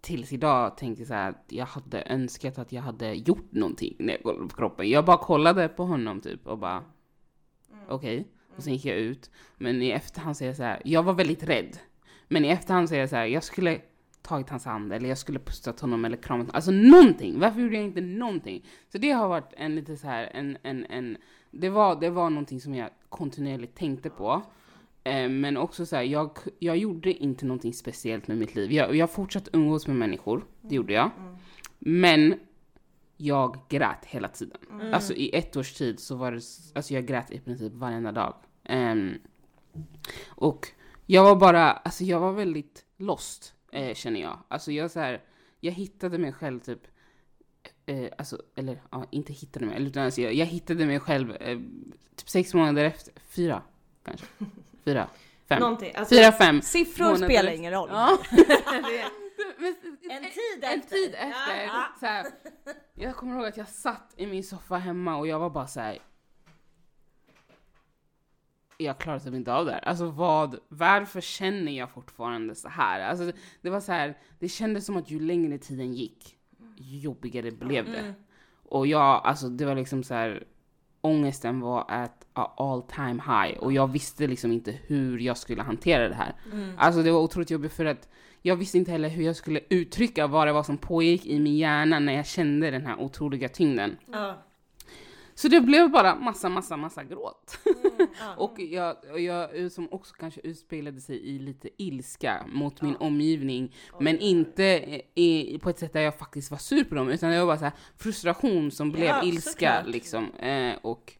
tills idag tänkte så här att jag hade önskat att jag hade gjort någonting när jag kollade på kroppen. Jag bara kollade på honom typ och bara, okej. Och sen gick jag ut. Men i efterhand säger jag så här, jag var väldigt rädd. Men i efterhand säger jag så här, jag skulle tagit hans hand eller jag skulle pustat honom eller kramat. Alltså någonting! Varför gjorde jag inte någonting? Så det har varit en lite så här, en, en, en det var, det var någonting som jag kontinuerligt tänkte på. Eh, men också så här, jag, jag gjorde inte någonting speciellt med mitt liv. Jag, jag fortsatte umgås med människor, det gjorde jag. Men jag grät hela tiden. Mm. Alltså i ett års tid så var det, alltså jag grät i princip varenda dag. Ehm, och jag var bara, alltså jag var väldigt lost, eh, känner jag. Alltså jag så här, jag hittade mig själv typ, eh, alltså, eller ja, inte hittade mig, utan alltså jag, jag hittade mig själv eh, typ sex månader efter, fyra kanske, <laughs> fyra, fem, Någonting. Alltså, fyra, fem. Siffror månader spelar ingen roll. Ja. <laughs> Men- En tid en efter. tid efter. Ja. Så här, jag kommer ihåg att jag satt i min soffa hemma och jag var bara så här. Jag klarar typ inte av det här. Alltså vad, varför känner jag fortfarande så här? Alltså det, var så här, det kändes som att ju längre tiden gick, ju jobbigare blev det. Mm. Och jag, alltså det var liksom så här, ångesten var at all time high och jag visste liksom inte hur jag skulle hantera det här. Mm. Alltså det var otroligt jobbigt för att jag visste inte heller hur jag skulle uttrycka vad det var som pågick i min hjärna när jag kände den här otroliga tyngden. Ja. Så det blev bara massa, massa, massa gråt. Ja. <laughs> Och jag, och jag som också kanske utspeglade sig i lite ilska mot min omgivning. Men inte i, på ett sätt där jag faktiskt var sur på dem, utan det var bara så frustration som blev Ja, ilska liksom. Eh, och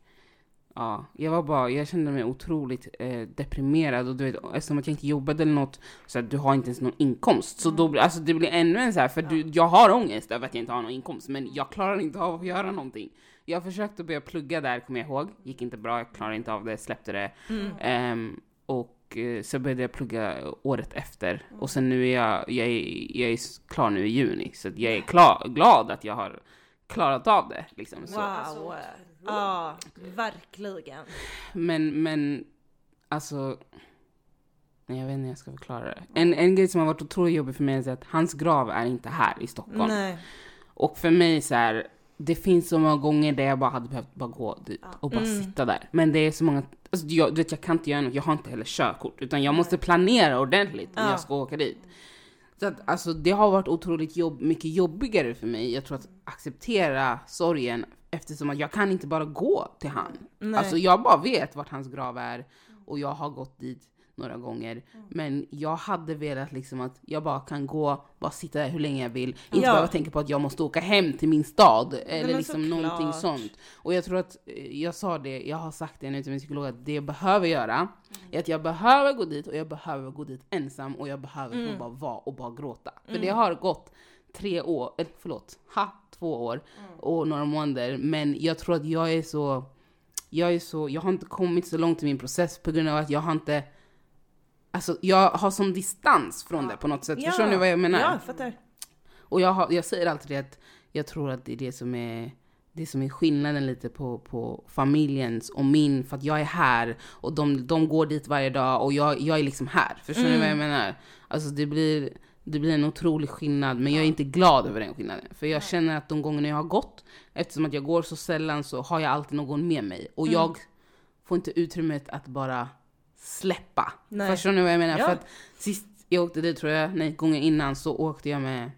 ja, jag var bara, jag kände mig otroligt eh, deprimerad och du vet, eftersom att jag inte jobbade eller något, så att du har inte ens någon inkomst. Så då blir, alltså det blir ännu en så här, för du, jag har ångest över att jag inte har någon inkomst, men jag klarar inte av att göra någonting. Jag försökte börja plugga där, kommer jag ihåg. Gick inte bra, jag klarade inte av det, släppte det. Mm. Ehm, och eh, så började jag plugga året efter. Och sen nu är jag, jag är, jag är klar nu i juni, så jag är klar, glad att jag har klarat av det. Liksom. Så. Wow. Ja, verkligen. Men, men, alltså... Nej, jag vet inte hur jag ska förklara det. En, en grej som har varit otroligt jobbig för mig är att hans grav är inte här i Stockholm. Nej. Och för mig så här, det finns så många gånger där jag bara hade behövt bara gå dit och bara Mm. sitta där. Men det är så många, alltså jag, du vet, jag kan inte göra något, jag har inte heller körkort, utan jag måste planera ordentligt om Ja. jag ska åka dit. Så att alltså det har varit otroligt jobb, mycket jobbigare för mig, jag tror att acceptera sorgen eftersom att jag kan inte bara gå till han. Nej. Alltså jag bara vet vart hans grav är och jag har gått dit några gånger. Mm. Men jag hade velat liksom att jag bara kan gå, bara sitta där hur länge jag vill. Inte Ja. behöva tänka på att jag måste åka hem till min stad. Eller liksom såklart. någonting sånt. Och jag tror att, eh, jag sa det, jag har sagt det nu till min psykolog, att det jag behöver göra Mm. är att jag behöver gå dit och jag behöver gå dit ensam och jag behöver Mm. bara vara och bara gråta. För det har gått tre år, eller förlåt, ha, två år Mm. och några månader. Men jag tror att jag är så, jag är så, jag har inte kommit så långt i min process på grund av att jag har inte Alltså jag har som distans från det på något sätt. Förstår ni vad jag menar? Ja, jag fattar. Och jag, har, jag säger alltid det att jag tror att det är det som är det som är skillnaden lite på, på familjens och min, för att jag är här och de, de går dit varje dag och jag, jag är liksom här. Förstår ni vad jag menar? Alltså det blir, det blir en otrolig skillnad, men jag är inte glad över den skillnaden. För jag känner att de gångerna jag har gått, eftersom att jag går så sällan så har jag alltid någon med mig. Och jag får inte utrymmet att bara släppa. Nej. Förstår ni vad jag menar? Ja. För att sist jag åkte dit tror jag, nej gången innan så åkte jag med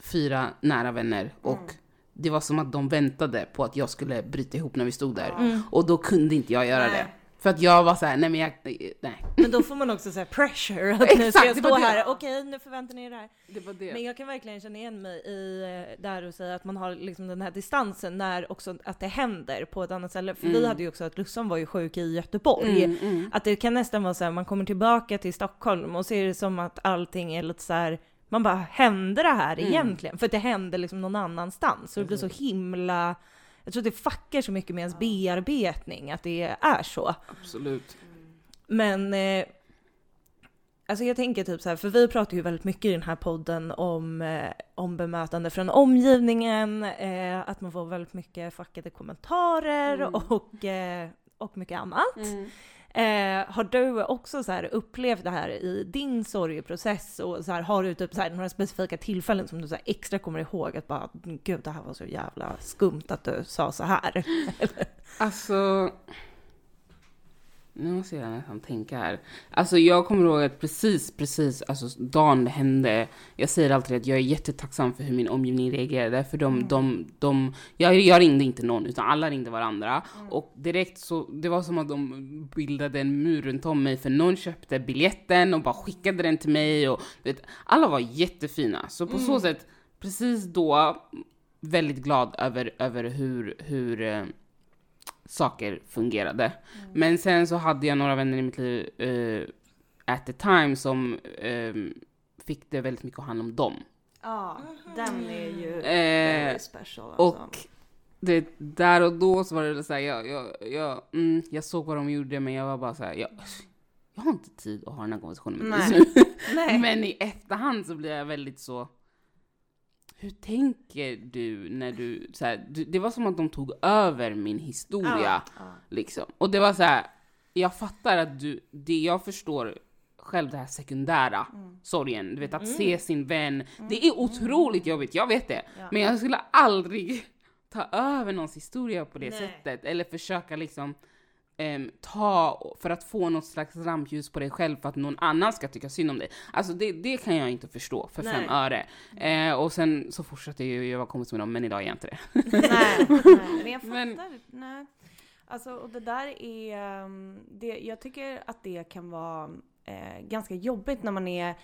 fyra nära vänner och det var som att de väntade på att jag skulle bryta ihop när vi stod där. Och då kunde inte jag göra Mm. Nej. det. För att jag var så här, nej men jag, nej. Men då får man också säga pressure, att <laughs> nu ska Exakt, jag stå här, okej nu förväntar ni er det här. Det var det. Men jag kan verkligen känna igen mig i eh, där och säga att man har liksom den här distansen när också att det händer på ett annat ställe. För vi Mm. hade ju också att Lussan var ju sjuk i Göteborg. Mm, mm. Att det kan nästan vara så här, man kommer tillbaka till Stockholm och ser det som att allting är lite så här, man bara, hände det här Mm. egentligen? För att det hände liksom någon annanstans. Så det blir så himla, jag tror att det fuckar så mycket med ens bearbetning, att det är så. Absolut. Men eh, alltså jag tänker typ så här, för vi pratar ju väldigt mycket i den här podden om, eh, om bemötande från omgivningen, eh, att man får väldigt mycket fuckade kommentarer Mm. och, eh, och mycket annat. Mm. Eh, har du också så här upplevt det här i din sorgeprocess och så här, har du typ så här några specifika tillfällen som du så här extra kommer ihåg att bara gud det här var så jävla skumt att du sa så här? <laughs> Alltså, nu måste jag nästan tänka här. Alltså jag kommer ihåg att precis, precis, alltså dagen det hände, jag säger alltid att jag är jättetacksam för hur min omgivning reagerade, för de, Mm. de, de jag, jag ringde inte någon, utan alla ringde varandra. Mm. Och direkt så, det var som att de bildade en mur runt om mig, för någon köpte biljetten och bara skickade den till mig och vet, alla var jättefina. Så på så Mm. sätt, precis då, väldigt glad över, över hur, hur eh, saker fungerade. Mm. Men sen så hade jag några vänner i mitt liv eh, at the time som ehm, fick det väldigt mycket att handla om dem. Ja, den är ju Eh, very special alltså. och det, där och då så var det så här, jag, jag, jag, mm, jag såg vad de gjorde men jag var bara så här, jag, jag har inte tid att ha den här konversationen med dig nu. <laughs> Nej. Men i efterhand så blir jag väldigt så, hur tänker du när du, så här, det var som att de tog över min historia. Ja. Liksom. Och det var så här, jag fattar att du, det jag förstår själv det här sekundära Mm. sorgen, du vet att se sin vän, det är otroligt jobbigt, jag vet det. Ja. Men jag skulle aldrig ta över någons historia på det Nej. sättet, eller försöka liksom ehm, ta för att få något slags rampljus på dig själv för att någon annan ska tycka synd om dig. Alltså det, det kan jag inte förstå för fem Nej. öre. Eh, och sen så fortsatte jag ju, jag var kompis med dem, men idag är jag inte det. nej, men jag <laughs> fattar. Men- nej. Alltså, och det där är... um, Det, jag tycker att det kan vara eh, ganska jobbigt när man är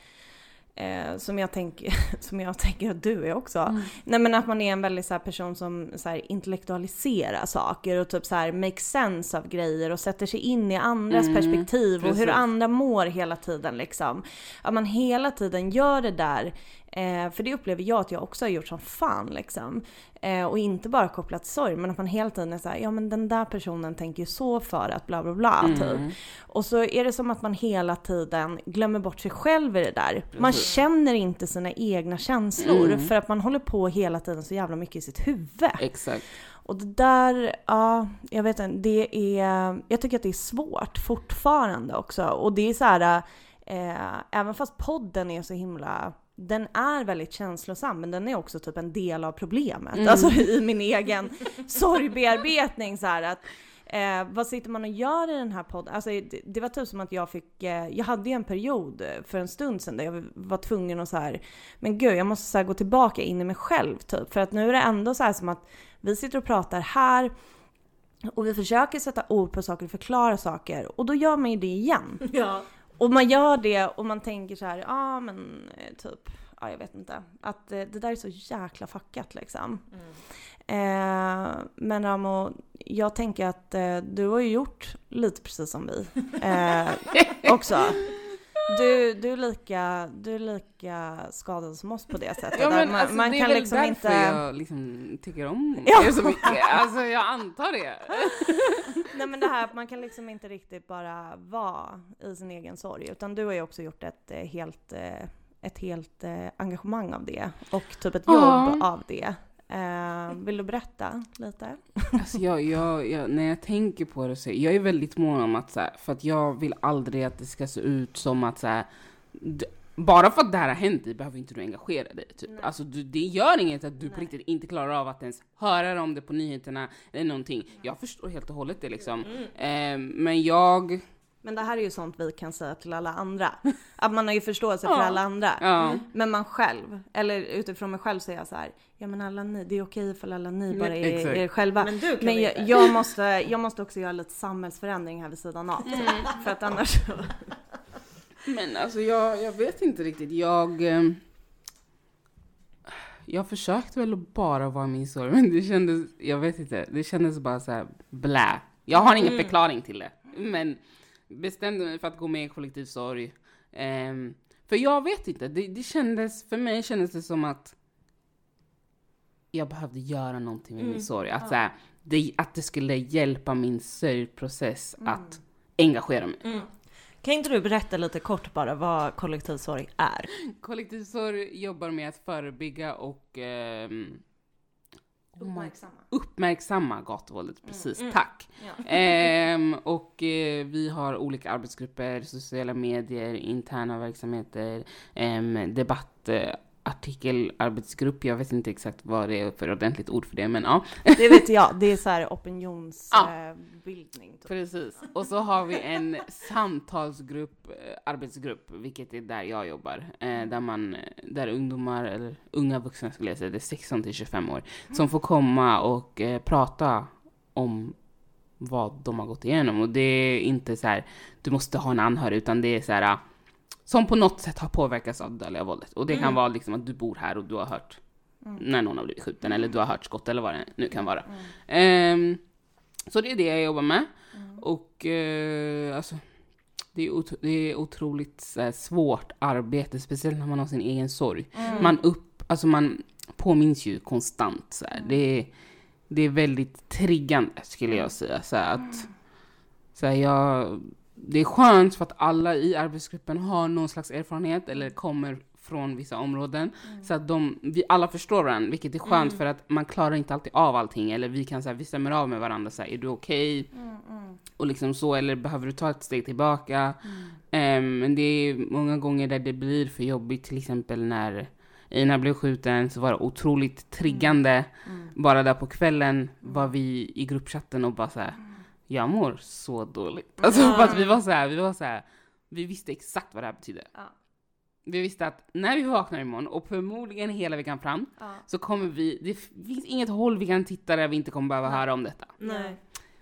Eh, som, jag tänker, <laughs> som jag tänker att du är också. Nej men att man är en väldigt så här, person som så här, intellektualiserar saker och typ så här make sense av grejer och sätter sig in i andras Mm, perspektiv och hur precis. andra mår hela tiden liksom. Att man hela tiden gör det där, eh, för det upplever jag att jag också har gjort som fan liksom. Eh, och inte bara kopplat till sorg, men att man hela tiden är såhär, ja men den där personen tänker ju så för att bla bla bla typ. Mm. Och så är det som att man hela tiden glömmer bort sig själv i det där. Man känner inte sina egna känslor Mm. för att man håller på hela tiden så jävla mycket i sitt huvud. Exakt. Och det där, ja, jag vet inte, det är, jag tycker att det är svårt fortfarande också. Och det är så här, eh, även fast podden är så himla, den är väldigt känslosam, men den är också typ en del av problemet. Mm. Alltså i min egen sorgbearbetning så här att Eh, vad sitter man och gör i den här podden? Alltså, det, det var typ som att jag fick, eh, jag hade ju en period för en stund sedan där jag var tvungen att så här, men gud jag måste så här gå tillbaka in i mig själv typ. För att nu är det ändå så här som att vi sitter och pratar här och vi försöker sätta ord på saker och förklara saker och då gör man ju det igen. Ja. Och man gör det och man tänker så här, ja ah, men eh, typ, ja jag vet inte. Att eh, det där är så jäkla fuckat liksom. Eh, men Ramo, jag tänker att eh, du har ju gjort lite precis som vi eh, <laughs> också. Du, du, är lika, du är lika skadad som oss på det sättet. Ja, men man, alltså, man det är kan väl liksom därför inte... jag liksom tycker om Ja. er så mycket. Alltså jag antar det. <laughs> Nej men det här att man kan liksom inte riktigt bara vara i sin egen sorg. Utan du har ju också gjort ett eh, helt, eh, ett helt eh, engagemang av det. Och typ ett jobb Ja. av det. Eh, vill du berätta lite? Alltså jag, jag, jag, när jag tänker på det så jag är väldigt mån om att så här, för att jag vill aldrig att det ska se ut som att så här, d- bara för att det här har hänt dig behöver inte du engagera dig. Typ. Alltså du, det gör inget att du på Nej. riktigt inte klarar av att ens höra om det på nyheterna eller någonting. Jag förstår helt och hållet det liksom. Eh, men jag, Men det här är ju sånt vi kan säga till alla andra. Att man har ju förståelse för alla andra. ja. Men man själv, eller utifrån mig själv så är jag så här, ja men alla ni, det är okej för alla ni bara är exakt. er själva. Men du kan Men jag, jag, måste, jag måste också göra lite samhällsförändring här vid sidan av. typ. För att annars... Men alltså jag, jag vet inte riktigt. Jag... ehm, Jag försökte väl bara vara min sorg, men det kändes, jag vet inte, det kändes bara så här blä. Jag har ingen Mm. förklaring till det, men bestämde mig för att gå med i kollektiv sorg. Ehm, för jag vet inte, det, det kändes, för mig kändes det som att jag behövde göra någonting med Mm. min sorg. Att, Ja. här, det, att det skulle hjälpa min sörjprocess att engagera mig. Mm. Kan inte du berätta lite kort bara vad kollektiv sorg är? Kollektiv sorg jobbar med att förebygga och my- Uppmärksamma. uppmärksamma gatuvåldet. Precis, Mm. tack. Ja. <laughs> Ehm, och eh, vi har olika arbetsgrupper, sociala medier, interna verksamheter, ehm, debatt, eh, artikelarbetsgrupp. Jag vet inte exakt vad det är för ordentligt ord för det, men ja. Det vet jag, det är så här opinionsbildning. typ. Precis. Och så har vi en samtalsgrupp, eh, arbetsgrupp, vilket är där jag jobbar. Eh, där man, där ungdomar, eller unga vuxna skulle jag säga, det är 16 till 25 år, som får komma och eh, prata om vad de har gått igenom. Och det är inte så här, du måste ha en anhörig, utan det är så här, som på något sätt har påverkats av det dödliga våldet. Och det kan Mm. vara liksom att du bor här och du har hört när någon har blivit skjuten, eller du har hört skott eller vad det nu kan vara. Ehm, så det är det jag jobbar med. Och eh, alltså, det är, otro- det är otroligt här, svårt arbete, speciellt när man har sin egen sorg. Man, upp, alltså, man påminns ju konstant. Så här. Det, är, det är väldigt triggande skulle jag säga. Så här, att, så här, jag, det är skönt för att alla i arbetsgruppen har någon slags erfarenhet eller kommer från vissa områden. Så att de, vi alla förstår varandra, vilket är skönt för att man klarar inte alltid av allting. Eller vi kan så här, vi stämmer av med varandra, så här, är du okej? Och liksom så, eller behöver du ta ett steg tillbaka? Ehm, men det är många gånger där det blir för jobbigt, till exempel när Ina blev skjuten så var det otroligt triggande. Bara där på kvällen var vi i gruppchatten och bara så här. Jag mår så dåligt. Alltså för att vi var så här, vi var så här, vi visste exakt vad det här betydde. Ja. Vi visste att när vi vaknar imorgon och förmodligen hela veckan fram Ja. så kommer vi, det finns inget håll vi kan titta där vi inte kommer behöva höra om detta. Nej.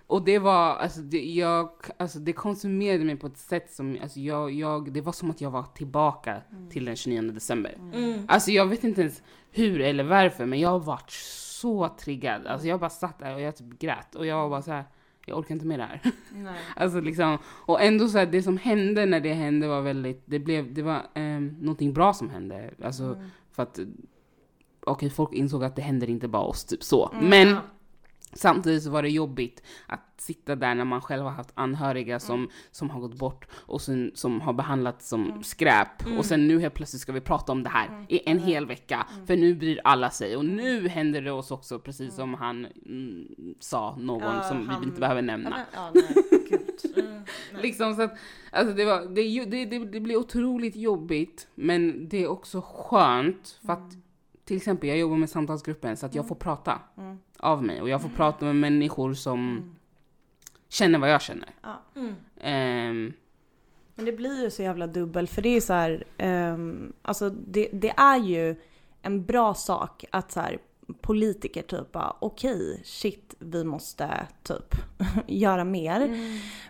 Och det var, alltså det, jag, alltså det konsumerade mig på ett sätt som, alltså jag, jag, det var som att jag var tillbaka till den 29 december. Mm. Alltså jag vet inte ens hur eller varför, men jag har varit så triggad. Alltså jag bara satt där och jag typ grät och jag var bara så här. Jag orkar inte med det här. <laughs> Nej. <laughs> Alltså liksom, och ändå så här, det som hände när det hände var väldigt, det blev, det var um, någonting bra som hände. Alltså för att, okej folk insåg att det händer inte bara oss, typ så. Men Samtidigt så var det jobbigt att sitta där när man själv har haft anhöriga som, som har gått bort och sen, som har behandlats som skräp. Och sen nu helt plötsligt ska vi prata om det här i en hel vecka. För nu bryr alla sig. Och nu händer det oss också, precis som han mm, sa, någon Ja, som han- vi inte behöver nämna. Ja, nej, gud. Mm. Liksom så att, alltså det, var, det, det, det, det blir otroligt jobbigt, men det är också skönt för att till exempel jag jobbar med samtalsgruppen så att jag får prata Mm. av mig och jag får prata med människor som känner vad jag känner. Ja. Mm. Ehm, Men det blir ju så jävla dubbel för det är så här, ehm, alltså det, det är ju en bra sak att så här politiker typ bara okej, shit, vi måste typ <laughs> göra mer.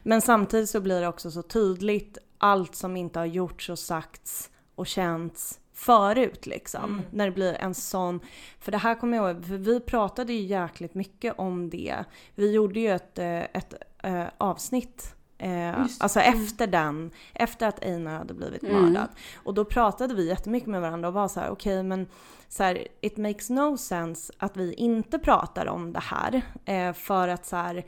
Men samtidigt så blir det också så tydligt allt som inte har gjorts och sagts och känts förut liksom. När det blir en sån, för det här kommer jag ihåg, för vi pratade ju jäkligt mycket om det. Vi gjorde ju ett, eh, ett eh, avsnitt Eh, alltså mm. efter den, efter att Einar hade blivit Mm. mördad. Och då pratade vi jättemycket med varandra och var så här: okej men så här, it makes no sense att vi inte pratar om det här. Eh, för att så här,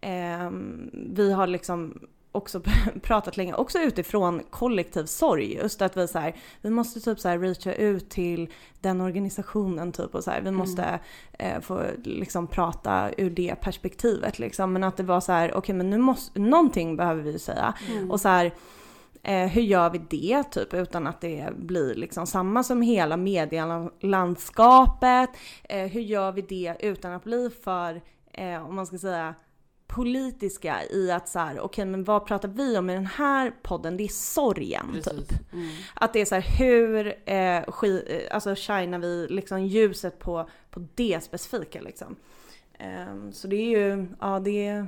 ehm, vi har liksom också <laughs> pratat länge, också utifrån kollektiv sorg. Just att vi så här, vi måste typ så här reacha ut till den organisationen typ och så här, vi måste eh, få liksom prata ur det perspektivet liksom. Men att det var så här, okej men nu måste, någonting behöver vi säga. Och så här, Eh, hur gör vi det typ utan att det blir liksom samma som hela medielandskapet? Eh, hur gör vi det utan att bli för, eh, om man ska säga, politiska i att så här, okej men vad pratar vi om i den här podden? Det är sorgen typ. precis. Mm. Att det är så här, hur eh, ski, eh, alltså shinar vi liksom ljuset på, på det specifika liksom. Ehm, så det är ju, ja det är,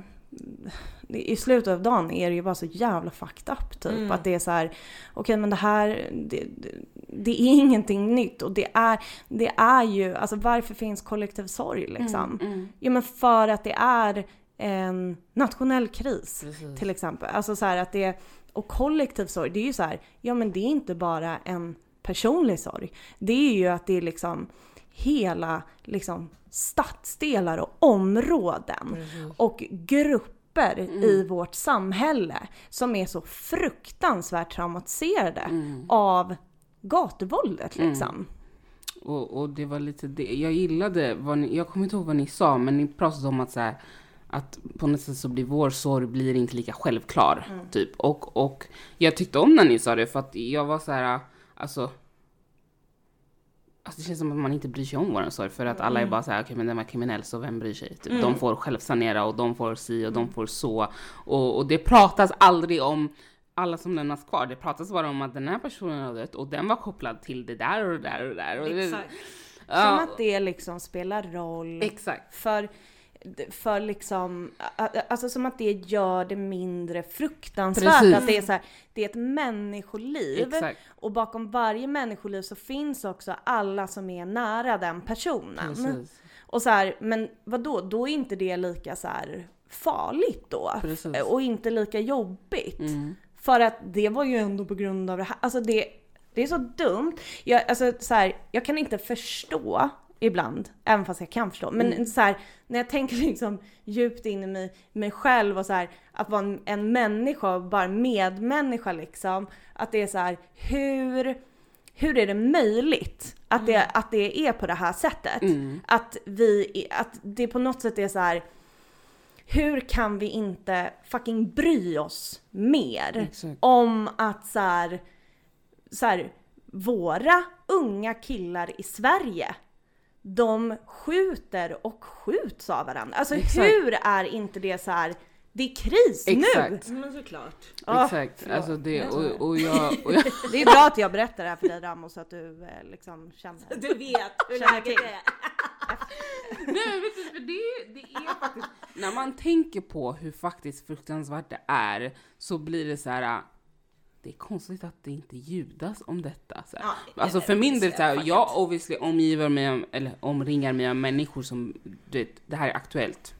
det, i slutet av dagen är det ju bara så jävla fucked up typ. Mm. Att det är så här, okej men det här, det, det, det är ingenting nytt och det är, det är ju, alltså varför finns kollektiv sorg liksom? Mm, mm. Jo men för att det är en nationell kris Precis. till exempel. Alltså så att det, och kollektiv sorg, det är ju så här, ja men det är inte bara en personlig sorg. Det är ju att det är liksom hela liksom stadsdelar och områden Precis. och grupper Mm. i vårt samhälle som är så fruktansvärt traumatiserade Mm. av gatuvåldet Mm. liksom. Och, och det var lite det, jag gillade vad ni, jag kommer inte ihåg vad ni sa, men ni pratade om att så här, att på något sätt så blir vår sorg blir inte lika självklar, typ. Och, och jag tyckte om när ni sa det, för att jag var så här, alltså, Alltså det känns som att man inte bryr sig om våran sorg för att alla är Mm. bara såhär, okej men den var kriminell så vem bryr sig? Typ. Mm. De får självsanera och de får si och de får så. Och, och det pratas aldrig om alla som lämnas kvar. Det pratas bara om att den här personen har dött och den var kopplad till det där och det där och det där. Och det, Exakt. Som ja, att det liksom spelar roll exakt. för, för liksom, alltså som att det gör det mindre fruktansvärt. Precis. Att det är så här, det är ett människoliv. Exakt. Och bakom varje människoliv så finns också alla som är nära den personen. Precis. Och så här, men vad då? Då är inte det lika så farligt då. Precis. Och inte lika jobbigt. Mm. För att det var ju ändå på grund av det här. Alltså det, det är så dumt. Jag, alltså så här, jag kan inte förstå ibland, även fast jag kan förstå. Men Mm. så här, när jag tänker <laughs> liksom djupt in i mig, mig själv och så här, att vara en, en människa, bara medmänniska liksom. Att det är så här, hur, hur är det möjligt att det, att det är på det här sättet? Mm. Att vi, att det på något sätt är så här. Hur kan vi inte fucking bry oss mer Exakt. om att så så våra unga killar i Sverige, de skjuter och skjuts av varandra. Alltså Exakt. hur är inte det så här, det är kris Exakt. nu! Men såklart. Ah, Exakt. förlåt. Alltså det, och, och, jag, <laughs> och jag... Det är bra att jag berättar det här för dig Ramos så att du eh, liksom känner. Du vet hur läget är. <laughs> Nej men vet du, för det, det är faktiskt, när man tänker på hur faktiskt fruktansvärt det är så blir det så här. Det är konstigt att det inte ljudas om detta. Så. Ja, alltså för min del, så här, jag obviously omgiver mig, eller omringar mig av människor som, du vet, det här är aktuellt.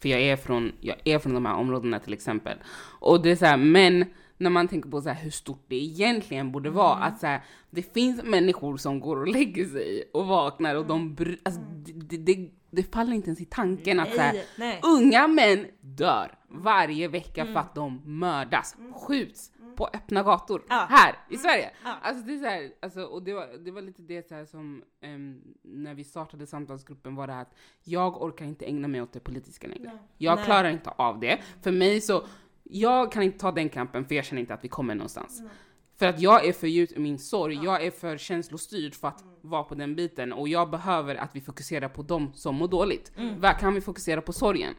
För jag är från, jag är från de här områdena till exempel. Och det är så här, men när man tänker på så här, hur stort det egentligen borde vara, att så här, det finns människor som går och lägger sig och vaknar och de bry, alltså, det, det, det, det faller inte ens i tanken att så här, unga män dör varje vecka för att de mördas, skjuts på öppna gator Ja. här i Sverige. Ja. Alltså det är så här, alltså, och det var, det var lite det så som ehm, när vi startade samtalsgruppen var det att jag orkar inte ägna mig åt det politiska längre. Jag Nej. klarar inte av det. För mig så, jag kan inte ta den kampen för jag känner inte att vi kommer någonstans. För att jag är för djupt i min sorg, jag är för känslostyrd för att vara på den biten och jag behöver att vi fokuserar på dem som mår dåligt. Var kan vi fokusera på sorgen?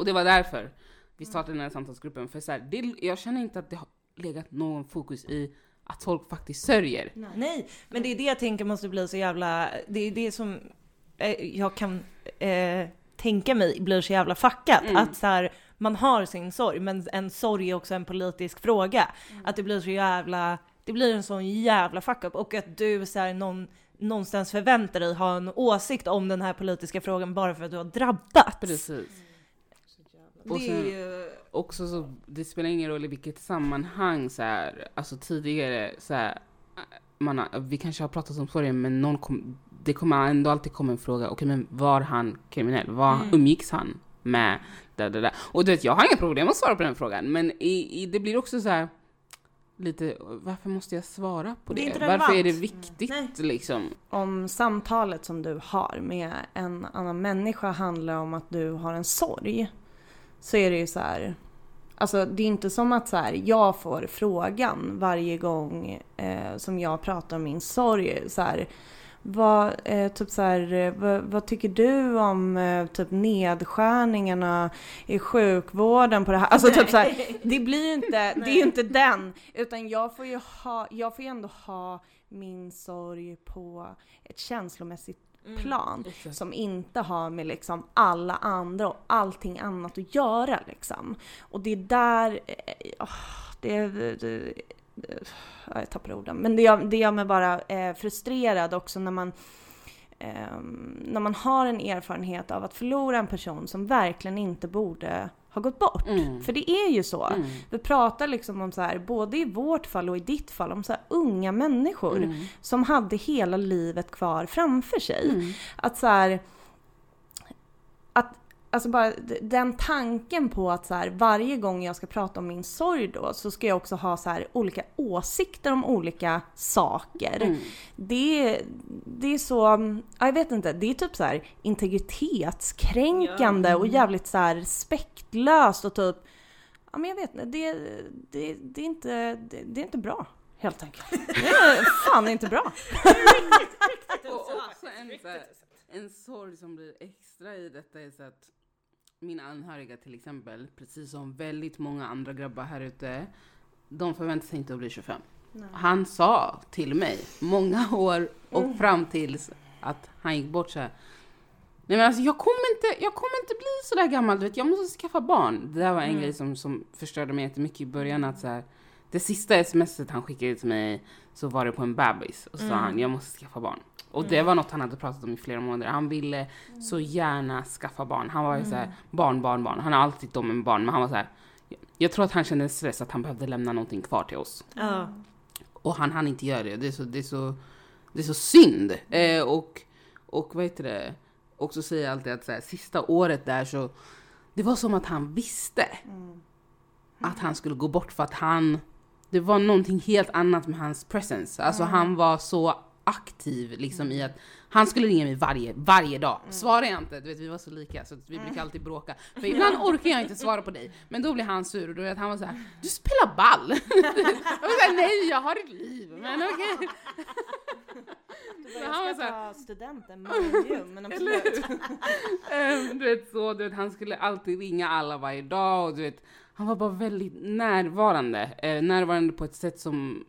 Och det var därför vi startade den här samtalsgruppen. För så här, det, jag känner inte att det har legat någon fokus i att folk faktiskt sörjer. Nej, men det är det jag tänker måste bli så jävla, det är det som eh, jag kan eh, tänka mig blir så jävla fuckat. Mm. Att så här, man har sin sorg, men en sorg är också en politisk fråga. Att det blir så jävla, det blir en sån jävla fuck up och att du så här, någon, någonstans förväntar dig ha en åsikt om den här politiska frågan bara för att du har drabbats. Precis. Och sen- ju... Också så, det spelar ingen roll i vilket sammanhang så här, alltså tidigare så här, man har, vi kanske har pratat om sorgen men någon kom, det kommer ändå alltid komma en fråga, okej men var han kriminell? Var, Mm. Umgicks han med det, det, det? Och du vet, jag har inga problem att svara på den frågan, men i, i, det blir också så här lite, varför måste jag svara på Det det? är varför är det relevant. viktigt Nej. liksom? Om samtalet som du har med en annan människa handlar om att du har en sorg så är det ju så här. Alltså det är inte som att så här, jag får frågan varje gång eh, som jag pratar om min sorg. Så här, vad, eh, typ så här, eh, vad, vad tycker du om eh, typ nedskärningarna i sjukvården på det här? Alltså typ så här, det blir ju inte, det är ju inte den. Utan jag får ju ha, jag får ju ändå ha min sorg på ett känslomässigt plan som inte har med liksom alla andra och allting annat att göra liksom. Och det är där, eh, åh, det, det, det ja, jag tappar orden, men det gör, det gör mig bara eh, frustrerad också när man ehm, när man har en erfarenhet av att förlora en person som verkligen inte borde ha gått bort. Mm. För det är ju så. Mm. Vi pratar liksom om så här, både i vårt fall och i ditt fall, om så här unga människor Mm. som hade hela livet kvar framför sig. Mm. Att så här, att Alltså bara den tanken på att så här, varje gång jag ska prata om min sorg då så ska jag också ha så här, olika åsikter om olika saker. Mm. Det, det är så, ja, jag vet inte, det är typ så här integritetskränkande och jävligt så här respektlöst och typ, ja men jag vet inte, det, det, det, är inte, det, det är inte bra helt enkelt. Det är fan inte bra. <laughs> Och också en, en sorg som blir extra i detta är så att mina anhöriga till exempel, precis som väldigt många andra grabbar här ute, de förväntar sig inte att bli 25. Han sa till mig många <laughs> år och Mm. fram tills att han gick bort så här. Nej men alltså jag kommer inte, jag kommer inte bli så där gammal, du vet, jag måste skaffa barn. Det där var en Mm. grej som, som förstörde mig jättemycket i början att så här, det sista smset han skickade till mig så var det på en bebis och så sa Mm. han jag måste skaffa barn. Och det var något han hade pratat om i flera månader. Han ville så gärna skaffa barn. Han var ju så här, barn, barn, barn. Han har alltid tyckt om en barn men han var så här. Jag tror att han kände en stress att han behövde lämna någonting kvar till oss. Ja. Och han hann inte göra det. Det är så, det är så, det är så synd. Eh, och, och vad heter det? Och så säger jag alltid att så här, sista året där så, det var som att han visste Mm. att han skulle gå bort för att han, det var någonting helt annat med hans presence. Alltså han var så aktiv liksom i att han skulle ringa mig varje, varje dag. Svarar jag inte, du vet vi var så lika så vi brukar alltid bråka. För ibland orkar jag inte svara på dig, men då blir han sur och då vet han var så här: du spelar ball! <laughs> jag var såhär, nej jag har ett liv, men okej. Du <laughs> Så bara, jag ska ta studenten, medium, men absolut. <laughs> Ehm, du vet så, du vet han skulle alltid ringa alla varje dag och du vet, han var bara väldigt närvarande. Eh, närvarande på ett sätt som,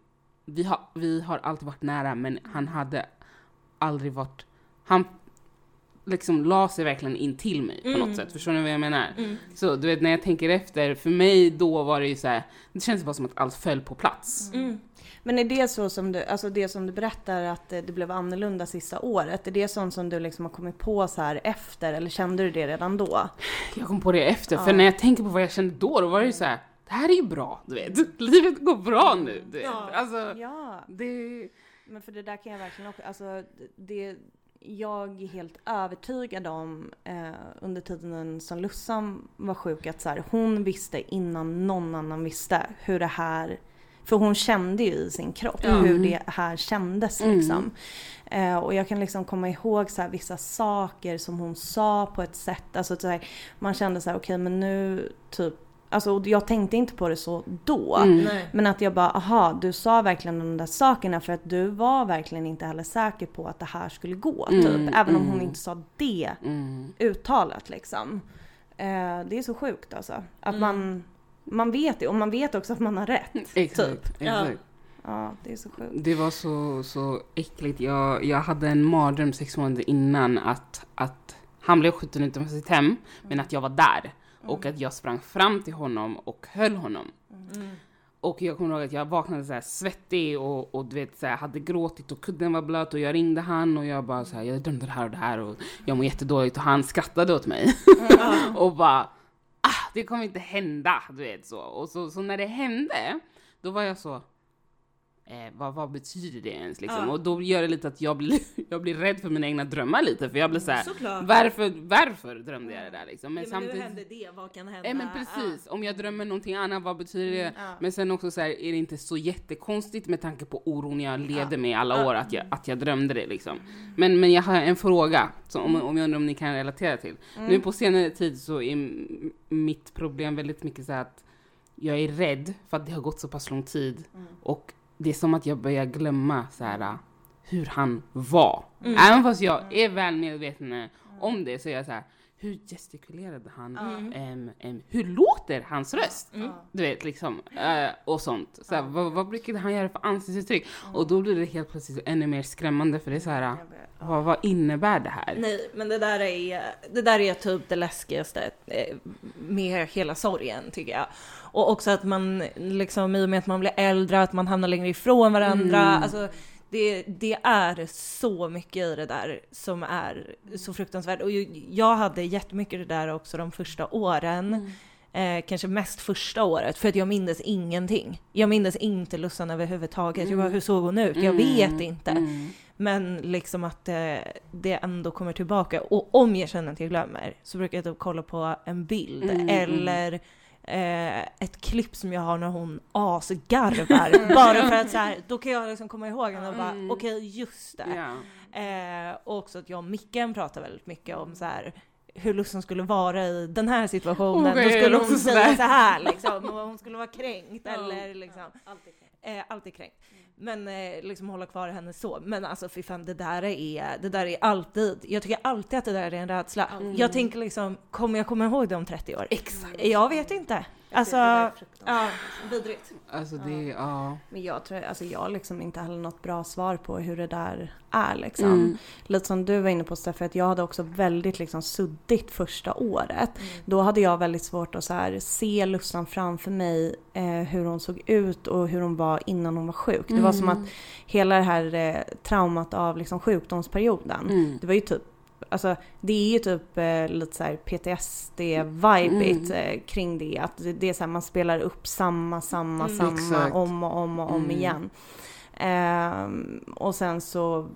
vi har, vi har alltid varit nära men han hade aldrig varit, han liksom la sig verkligen in till mig på Mm. något sätt, förstår ni vad jag menar? Mm. Så du vet när jag tänker efter, för mig då var det ju så här, det känns bara som att allt föll på plats. Mm. Men är det så som du, alltså det som du berättar att det blev annorlunda sista året, är det sånt som du liksom har kommit på så här efter eller kände du det redan då? Jag kom på det efter, för Ja. när jag tänker på vad jag kände då, då var det ju så här, det här är ju bra, du vet. <laughs> Livet går bra nu, du vet. Ja. Alltså, Ja, det... men för det där kan jag verkligen också, alltså det, jag är helt övertygad om eh, under tiden som Lussan var sjuk att så här, hon visste innan någon annan visste hur det här för hon kände ju i sin kropp Mm. hur det här kändes Mm. liksom. Eh, och jag kan liksom komma ihåg så här, vissa saker som hon sa på ett sätt, alltså så här, man kände så här, okej men nu typ, alltså och jag tänkte inte på det så då. Mm. Men att jag bara, aha, du sa verkligen de där sakerna för att du var verkligen inte heller säker på att det här skulle gå. Mm, Typ. Även om hon mm. inte sa det Mm. uttalat liksom. Eh, det är så sjukt alltså. Att Mm. man, man vet det och man vet också att man har rätt. Exakt, Ja. exakt. Ja, det är så sjukt. Det var så, så äckligt. Jag, jag hade en mardröm sex månader innan att, att han blev skjuten utanför sitt hem, men att jag var där. Och att jag sprang fram till honom och höll honom. Mm. Och jag kommer ihåg att jag vaknade så här svettig och, och du vet så här, hade gråtit och kudden var blöt och jag ringde han och jag bara så här, jag dömde det här och det här och jag mår jättedåligt och han skrattade åt mig. <laughs> och bara, det kommer inte hända, du vet så. Och så, så när det hände, då var jag så, eh, vad, vad betyder det ens liksom? Ja. Och då gör det lite att jag blir, <laughs> jag blir rädd för mina egna drömmar lite, för jag blir så här, Såklart. varför, varför drömde jag det där liksom? Men ja, men samtidigt, hände det, vad kan hända? eh, men precis, om jag drömmer någonting annat, vad betyder det? Ja. Men sen också så här, är det inte så jättekonstigt med tanke på oron jag levde med alla Ja. år att jag, att jag drömde det liksom. Men, men jag har en fråga, som, om, om jag undrar om ni kan relatera till. Nu på senare tid så är mitt problem väldigt mycket så här att jag är rädd för att det har gått så pass lång tid och det är som att jag börjar glömma så här hur han var. Mm. Även fast jag är väl medveten om det så är jag så här, hur gestikulerade han? Mm. Em, em, hur låter hans röst? Mm. Du vet liksom, eh, och sånt. Så här, vad, vad brukade han göra för ansiktsuttryck? Och då blir det helt plötsligt ännu mer skrämmande för det är så här, vad, vad innebär det här? Nej, men det där är, det där är typ det läskigaste eh, med hela sorgen tycker jag. Och också att man liksom i och med att man blir äldre, att man hamnar längre ifrån varandra. Mm. Alltså, det, det är så mycket i det där som är så fruktansvärt. Och jag hade jättemycket det där också de första åren. Eh, kanske mest första året, för att jag mindes ingenting. Jag mindes inte Lussan överhuvudtaget. Jag bara, Mm. hur såg hon ut? Jag Mm, vet inte. mm. Men liksom att eh, det ändå kommer tillbaka. Och om jag känner att jag glömmer så brukar jag typ kolla på en bild Mm, eller eh, ett klipp som jag har när hon asgarvar. <laughs> bara för att så här, då kan jag liksom komma ihåg henne och bara Mm. okej just det. Ja. Eh, och också att jag och Micken pratar väldigt mycket om så här hur Lussan skulle vara i den här situationen. Okej, då skulle hon säga så här liksom. Och hon skulle vara kränkt eller liksom. Alltid kränkt. Eh, alltid kränkt. Men eh, liksom hålla kvar henne så. Men alltså fy fan, det där är, det där är alltid, jag tycker alltid att det där är en rädsla. Mm. Jag tänker liksom, kommer jag komma ihåg det om 30 år? Exakt. Jag vet inte. Alltså, Det är ja, vidrigt. Alltså det, ja. Men jag tror, alltså jag har liksom inte heller något bra svar på hur det där är liksom. Mm. Lite som du var inne på Steffi, att jag hade också väldigt liksom suddigt första året. Då hade jag väldigt svårt att så här, se Lussan framför mig, eh, hur hon såg ut och hur hon var innan hon var sjuk. Det var som att hela det här eh, traumat av liksom sjukdomsperioden, Mm. det var ju typ Alltså det är ju typ eh, lite såhär PTSD-vibigt Mm. eh, kring det. Att det, det är såhär man spelar upp samma, samma, Mm. samma Exakt. om och om och om Mm. igen. Ehm, och sen så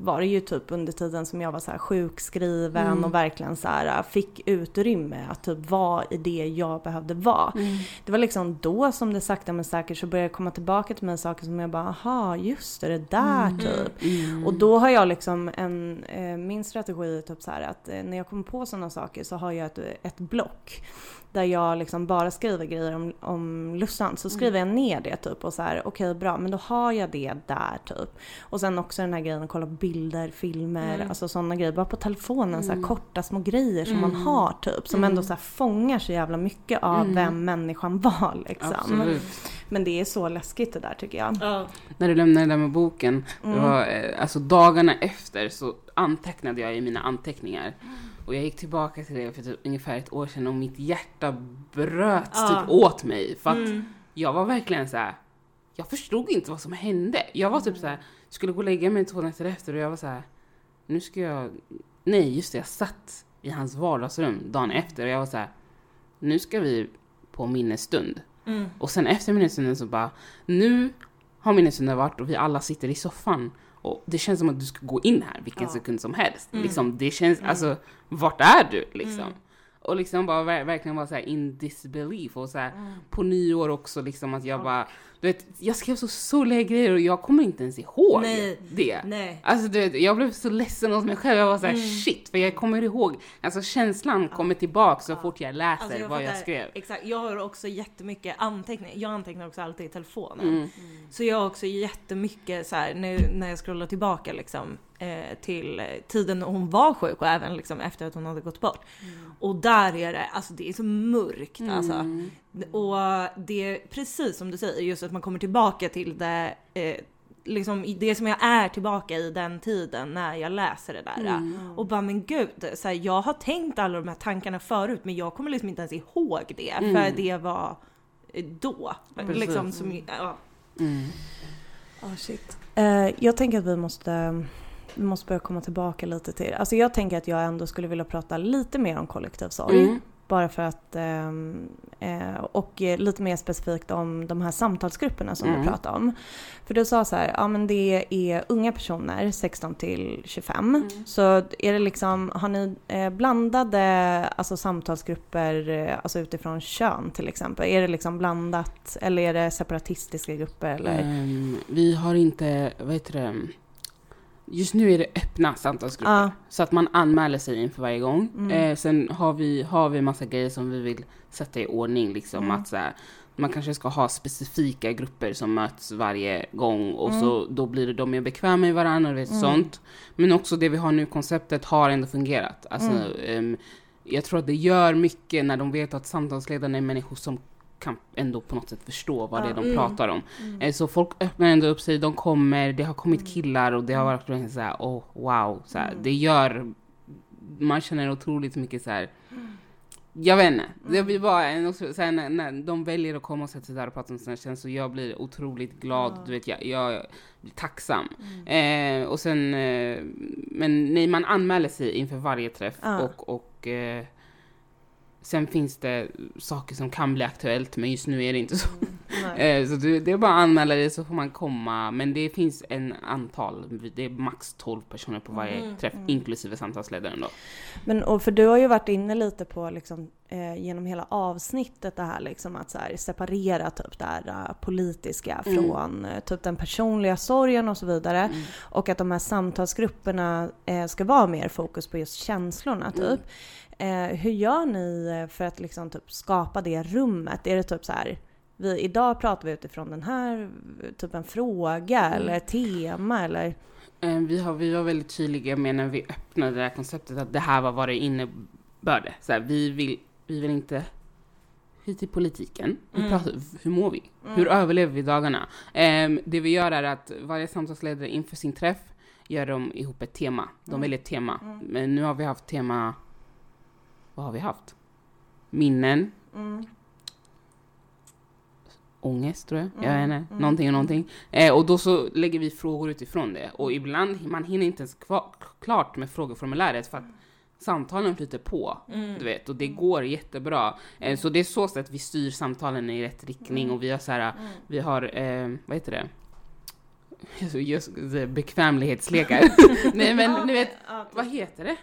var det ju typ under tiden som jag var så här sjukskriven Mm. och verkligen så här fick utrymme att typ vara i det jag behövde vara. Mm. Det var liksom då som det sakta men säkert så började komma tillbaka till mig saker som jag bara, aha just det, det där Mm. typ. Mm. Och då har jag liksom en, eh, min strategi är typ så här att eh, när jag kommer på sådana saker så har jag ett, ett block. Där jag liksom bara skriver grejer om, om Lussan. Så skriver jag ner det typ och så här, okej bra men då har jag det där typ. Och sen också den här grejen att kolla bilder, filmer, Mm. alltså sådana grejer. Bara på telefonen så här Mm. korta små grejer som man Mm. har typ. Som Mm. ändå så här fångar så jävla mycket av Mm. vem människan var liksom. Absolut. Men det är så läskigt det där tycker jag. Ja. När du lämnade det där med boken, Mm. det var, eh, alltså dagarna efter så antecknade jag i mina anteckningar. Och jag gick tillbaka till det för typ ungefär ett år sedan och mitt hjärta bröts Ja. typ åt mig. För att Mm. jag var verkligen så här. jag förstod inte vad som hände. Jag var typ så här, skulle gå och lägga mig två nätter efter och jag var så här. nu ska jag, nej just det, jag satt i hans vardagsrum dagen efter och jag var så här. nu ska vi på minnesstund. Mm. Och sen efter minnesstunden så bara, nu har minnesstunden varit och vi alla sitter i soffan. Och det känns som att du ska gå in här vilken Ja. sekund som helst. Mm. Liksom, det känns, Mm. alltså, vart är du liksom? Mm. Och liksom bara ver- verkligen vara så in disbelief och så här, Mm. på nyår också liksom att jag bara, du vet, jag skrev så sorgliga grejer och jag kommer inte ens ihåg Nej. det. Nej. Alltså du vet, jag blev så ledsen hos mig själv. Jag var så här, Mm. shit, för jag kommer ihåg, alltså känslan kommer tillbaka så Ja. fort jag läser Alltså, jag vad jag skrev. Exakt, jag har också jättemycket anteckningar. Jag antecknar också alltid i telefonen. Mm. Så jag har också jättemycket så här, nu när jag scrollar tillbaka liksom eh, till tiden när hon var sjuk och även liksom efter att hon hade gått bort. Och där är det, alltså det är så mörkt alltså. Mm. Och det är precis som du säger, just att man kommer tillbaka till det, eh, liksom det som jag är tillbaka i den tiden när jag läser det där. Mm. Och bara men gud, så här, jag har tänkt alla de här tankarna förut men jag kommer liksom inte ens ihåg det Mm. för det var eh, då. Precis. Liksom, som, ja. Mm. Oh, shit. Eh, jag tänker att vi måste, vi måste börja komma tillbaka lite till Alltså jag tänker att jag ändå skulle vilja prata lite mer om kollektiv sorg. Mm. Bara för att, ehm, eh, och lite mer specifikt om de här samtalsgrupperna som Mm. du pratade om. För du sa så här, ja men det är unga personer, 16 till 25. Mm. Så är det liksom, har ni eh, blandade alltså, samtalsgrupper eh, alltså utifrån kön till exempel? Är det liksom blandat eller är det separatistiska grupper eller? Ehm, vi har inte, vad heter det, just nu är det öppna samtalsgrupper. Ja. Så att man anmäler sig inför varje gång. Mm. Eh, sen har vi, har vi massa grejer som vi vill sätta i ordning. Liksom, Mm. att så här, man kanske ska ha specifika grupper som möts varje gång och Mm. så då blir det de mer bekväma med varandra och vet, Mm. sånt. Men också det vi har nu, konceptet har ändå fungerat. Alltså, ehm, jag tror att det gör mycket när de vet att samtalsledarna är människor som kan ändå på något sätt förstå vad det är de Mm. pratar om. Eh, Så folk öppnar ändå upp sig, de kommer, det har kommit Mm. killar och det har varit verkligen så här, oh wow, så här, Mm. det gör, man känner otroligt mycket så här. Jag vet inte, det Mm. blir bara en, så här, när, när de väljer att komma och sätta sig där och prata om sina känslor, jag blir otroligt glad, Ja. du vet, jag, jag blir tacksam. Mm. Eh, och sen, eh, men nej, man anmäler sig inför varje träff Ja. och, och eh, sen finns det saker som kan bli aktuellt, men just nu är det inte så. Mm. Eh, Så du, det är bara att anmäla dig så får man komma. Men det finns en antal, det är max 12 personer på varje Mm, träff, mm. inklusive samtalsledaren då. Men och för du har ju varit inne lite på liksom, eh, genom hela avsnittet det här liksom att så här, separera typ det här eh, politiska Mm. från eh, typ den personliga sorgen och så vidare. Mm. Och att de här samtalsgrupperna eh, ska vara mer fokus på just känslorna Mm. typ. Eh, hur gör ni för att liksom typ skapa det rummet? Är det typ så här vi, idag pratar vi utifrån den här typen fråga Mm. eller tema eller Eh, Vi, har, vi var väldigt tydliga med när vi öppnade det här konceptet att det här var vad det innebörde. Så här, vi, vill, vi vill inte hit till politiken. Vi Mm. pratar, hur mår vi? Hur överlever vi dagarna? Ehm, det vi gör är att varje samtalsledare inför sin träff gör de ihop ett tema. De Mm. väljer ett tema. Mm. Men nu har vi haft tema... Vad har vi haft? Minnen, mm. Ångest tror jag. Mm, Jag vet inte. mm, Någonting och mm. någonting. Eh, och då så lägger vi frågor utifrån det. Och ibland, man hinner inte ens kva, klart med frågeformuläret för att samtalen flyter på. Mm. Du vet, och det går jättebra. Eh, så det är så sätt vi styr samtalen i rätt riktning och vi har så här, Mm. vi har, eh, vad heter det? Skulle säga bekvämlighetslekar. <laughs> Nej men ni vet, Ja, typ. vad heter det?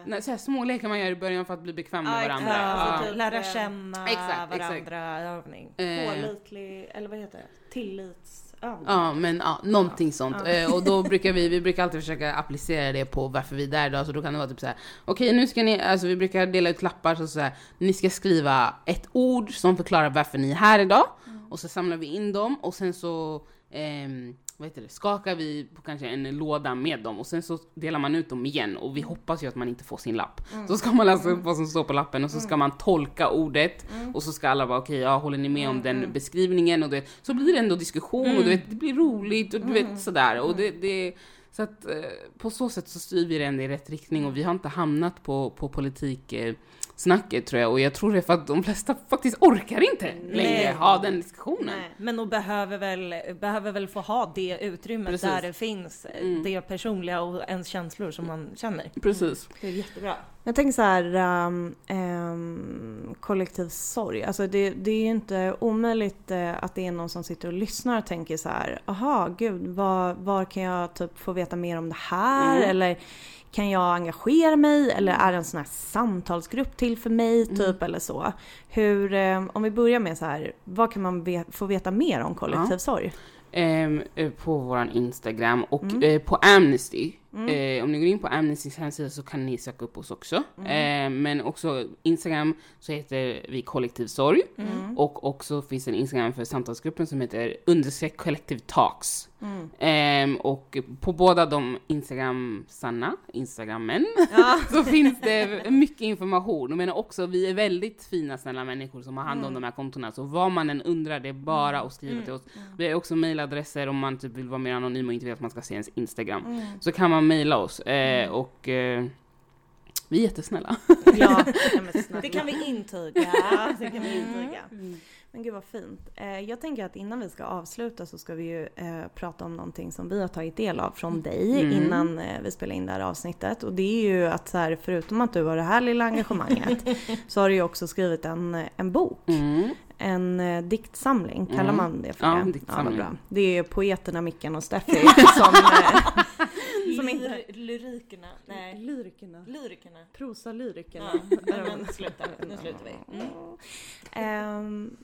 Eh, Nej, så här små lekar man gör i början för att bli bekväm med Ja, varandra. exakt. Ja. Alltså, Ja, typ, lära eh, känna exakt, exakt. varandra, övning. Eh, Pålitlig, eller vad heter det? Tillitsövning. Ja, men ja, någonting sånt. Ja. Eh, och då <laughs> brukar vi, vi brukar alltid försöka applicera det på varför vi är där idag. Så då kan det vara typ så här. okej nu ska ni, alltså vi brukar dela ut lappar så, så här, ni ska skriva ett ord som förklarar varför ni är här idag. Och så samlar vi in dem och sen så ehm, vad heter det, skakar vi på kanske en låda med dem och sen så delar man ut dem igen och vi hoppas ju att man inte får sin lapp. Så ska man läsa upp vad som står på lappen och så ska man tolka ordet och så ska alla vara okej, ja håller ni med om den beskrivningen? Och det, så blir det ändå diskussion och du vet, det blir roligt och du vet sådär. Och det, det så att eh, på så sätt så styr vi det ändå i rätt riktning och vi har inte hamnat på, på politik eh, snacket tror jag och jag tror det är för att de flesta faktiskt orkar inte längre ha den diskussionen. Nej. Men de behöver väl, behöver väl få ha det utrymmet Precis. där det finns eh, Mm. det personliga och ens känslor som man känner. Precis. Det är jättebra. Jag tänker så här, um, um, kollektiv sorg. Alltså det, det är ju inte omöjligt eh, att det är någon som sitter och lyssnar och tänker så här, aha, gud, var, var kan jag typ få veta mer om det här? Mm. Eller kan jag engagera mig? Eller är en sån här samtalsgrupp till för mig? Mm. Typ eller så. Hur, eh, om vi börjar med så här, vad kan man ve- få veta mer om kollektiv sorg? Ehm, eh, på våran Instagram och Mm. eh, på Amnesty. Mm. Eh, om ni går in på Amnestys hemsida så kan ni söka upp oss också. Mm. Eh, men också Instagram så heter vi kollektiv sorg. Mm. Och också finns en Instagram för samtalsgruppen som heter understreck collective talks. Ehm, och på båda de Instagram-sanna, Instagrammen, <laughs> Ja. så finns det mycket information. Men också, vi är väldigt fina, snälla människor som har hand om Mm. de här kontona. Så vad man än undrar, det är bara att skriva till oss. Vi har också mailadresser om man typ vill vara mer anonym och inte vill att man ska se ens Instagram. Så kan man mejla oss. Eh, och eh, vi är jättesnälla. Ja. <laughs> Det kan vi intyga. Det kan vi intyga. Men gud vad fint. Eh, jag tänker att innan vi ska avsluta så ska vi ju eh, prata om någonting som vi har tagit del av från dig Mm. innan eh, vi spelar in det här avsnittet. Och det är ju att så här, förutom att du har det här lilla engagemanget <laughs> så har du ju också skrivit en, en bok. Mm. En eh, diktsamling, kallar Mm. man det för Ja, det? en diktsamling. vad bra. Det är poeterna Mickan och Steffi <laughs> som... Eh, <laughs> som inte... Lyr- Lyrikerna. Nej. Lyrikerna. Lyrikerna. Prosalyrikerna. Ja, nej, men sluta. Nu slutar vi. Mm. Ehm,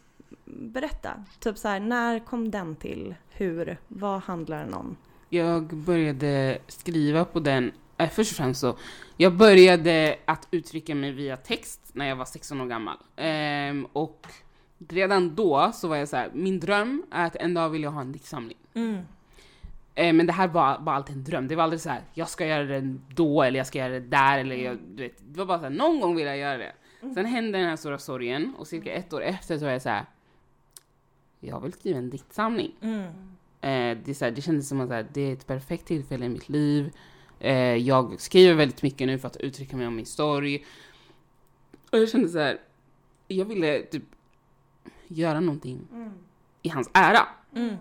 berätta, typ så här, när kom den till? Hur? Vad handlar den om? Jag började skriva på den, äh, först och främst så, jag började att uttrycka mig via text när jag var 16 år gammal. Ehm, och redan då så var jag så här, min dröm är att en dag vill jag ha en diktsamling. Mm. Eh, men det här var bara alltid en dröm. Det var aldrig så här, jag ska göra det då eller jag ska göra det där eller jag, du vet. Det var bara så här, någon gång vill jag göra det. Sen hände den här stora sorgen och cirka ett år efter så var jag så här. jag vill skriva en diktsamling. Mm. Eh, det, är så här, det kändes som att här, det är ett perfekt tillfälle i mitt liv. Eh, jag skriver väldigt mycket nu för att uttrycka mig om min story. Och jag kände så här, jag ville typ göra någonting i hans ära. Mm.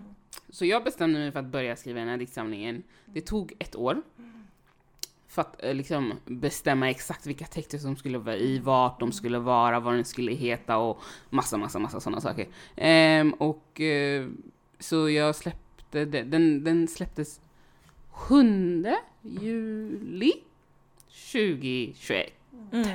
Så jag bestämde mig för att börja skriva den här diktsamlingen. Det tog ett år. För att eh, liksom bestämma exakt vilka texter som skulle vara i, vart de skulle vara, vad den skulle heta och massa, massa, massa sådana saker. Ehm, och eh, så jag släppte, den- den, den släpptes 7 juli 2021. Mm.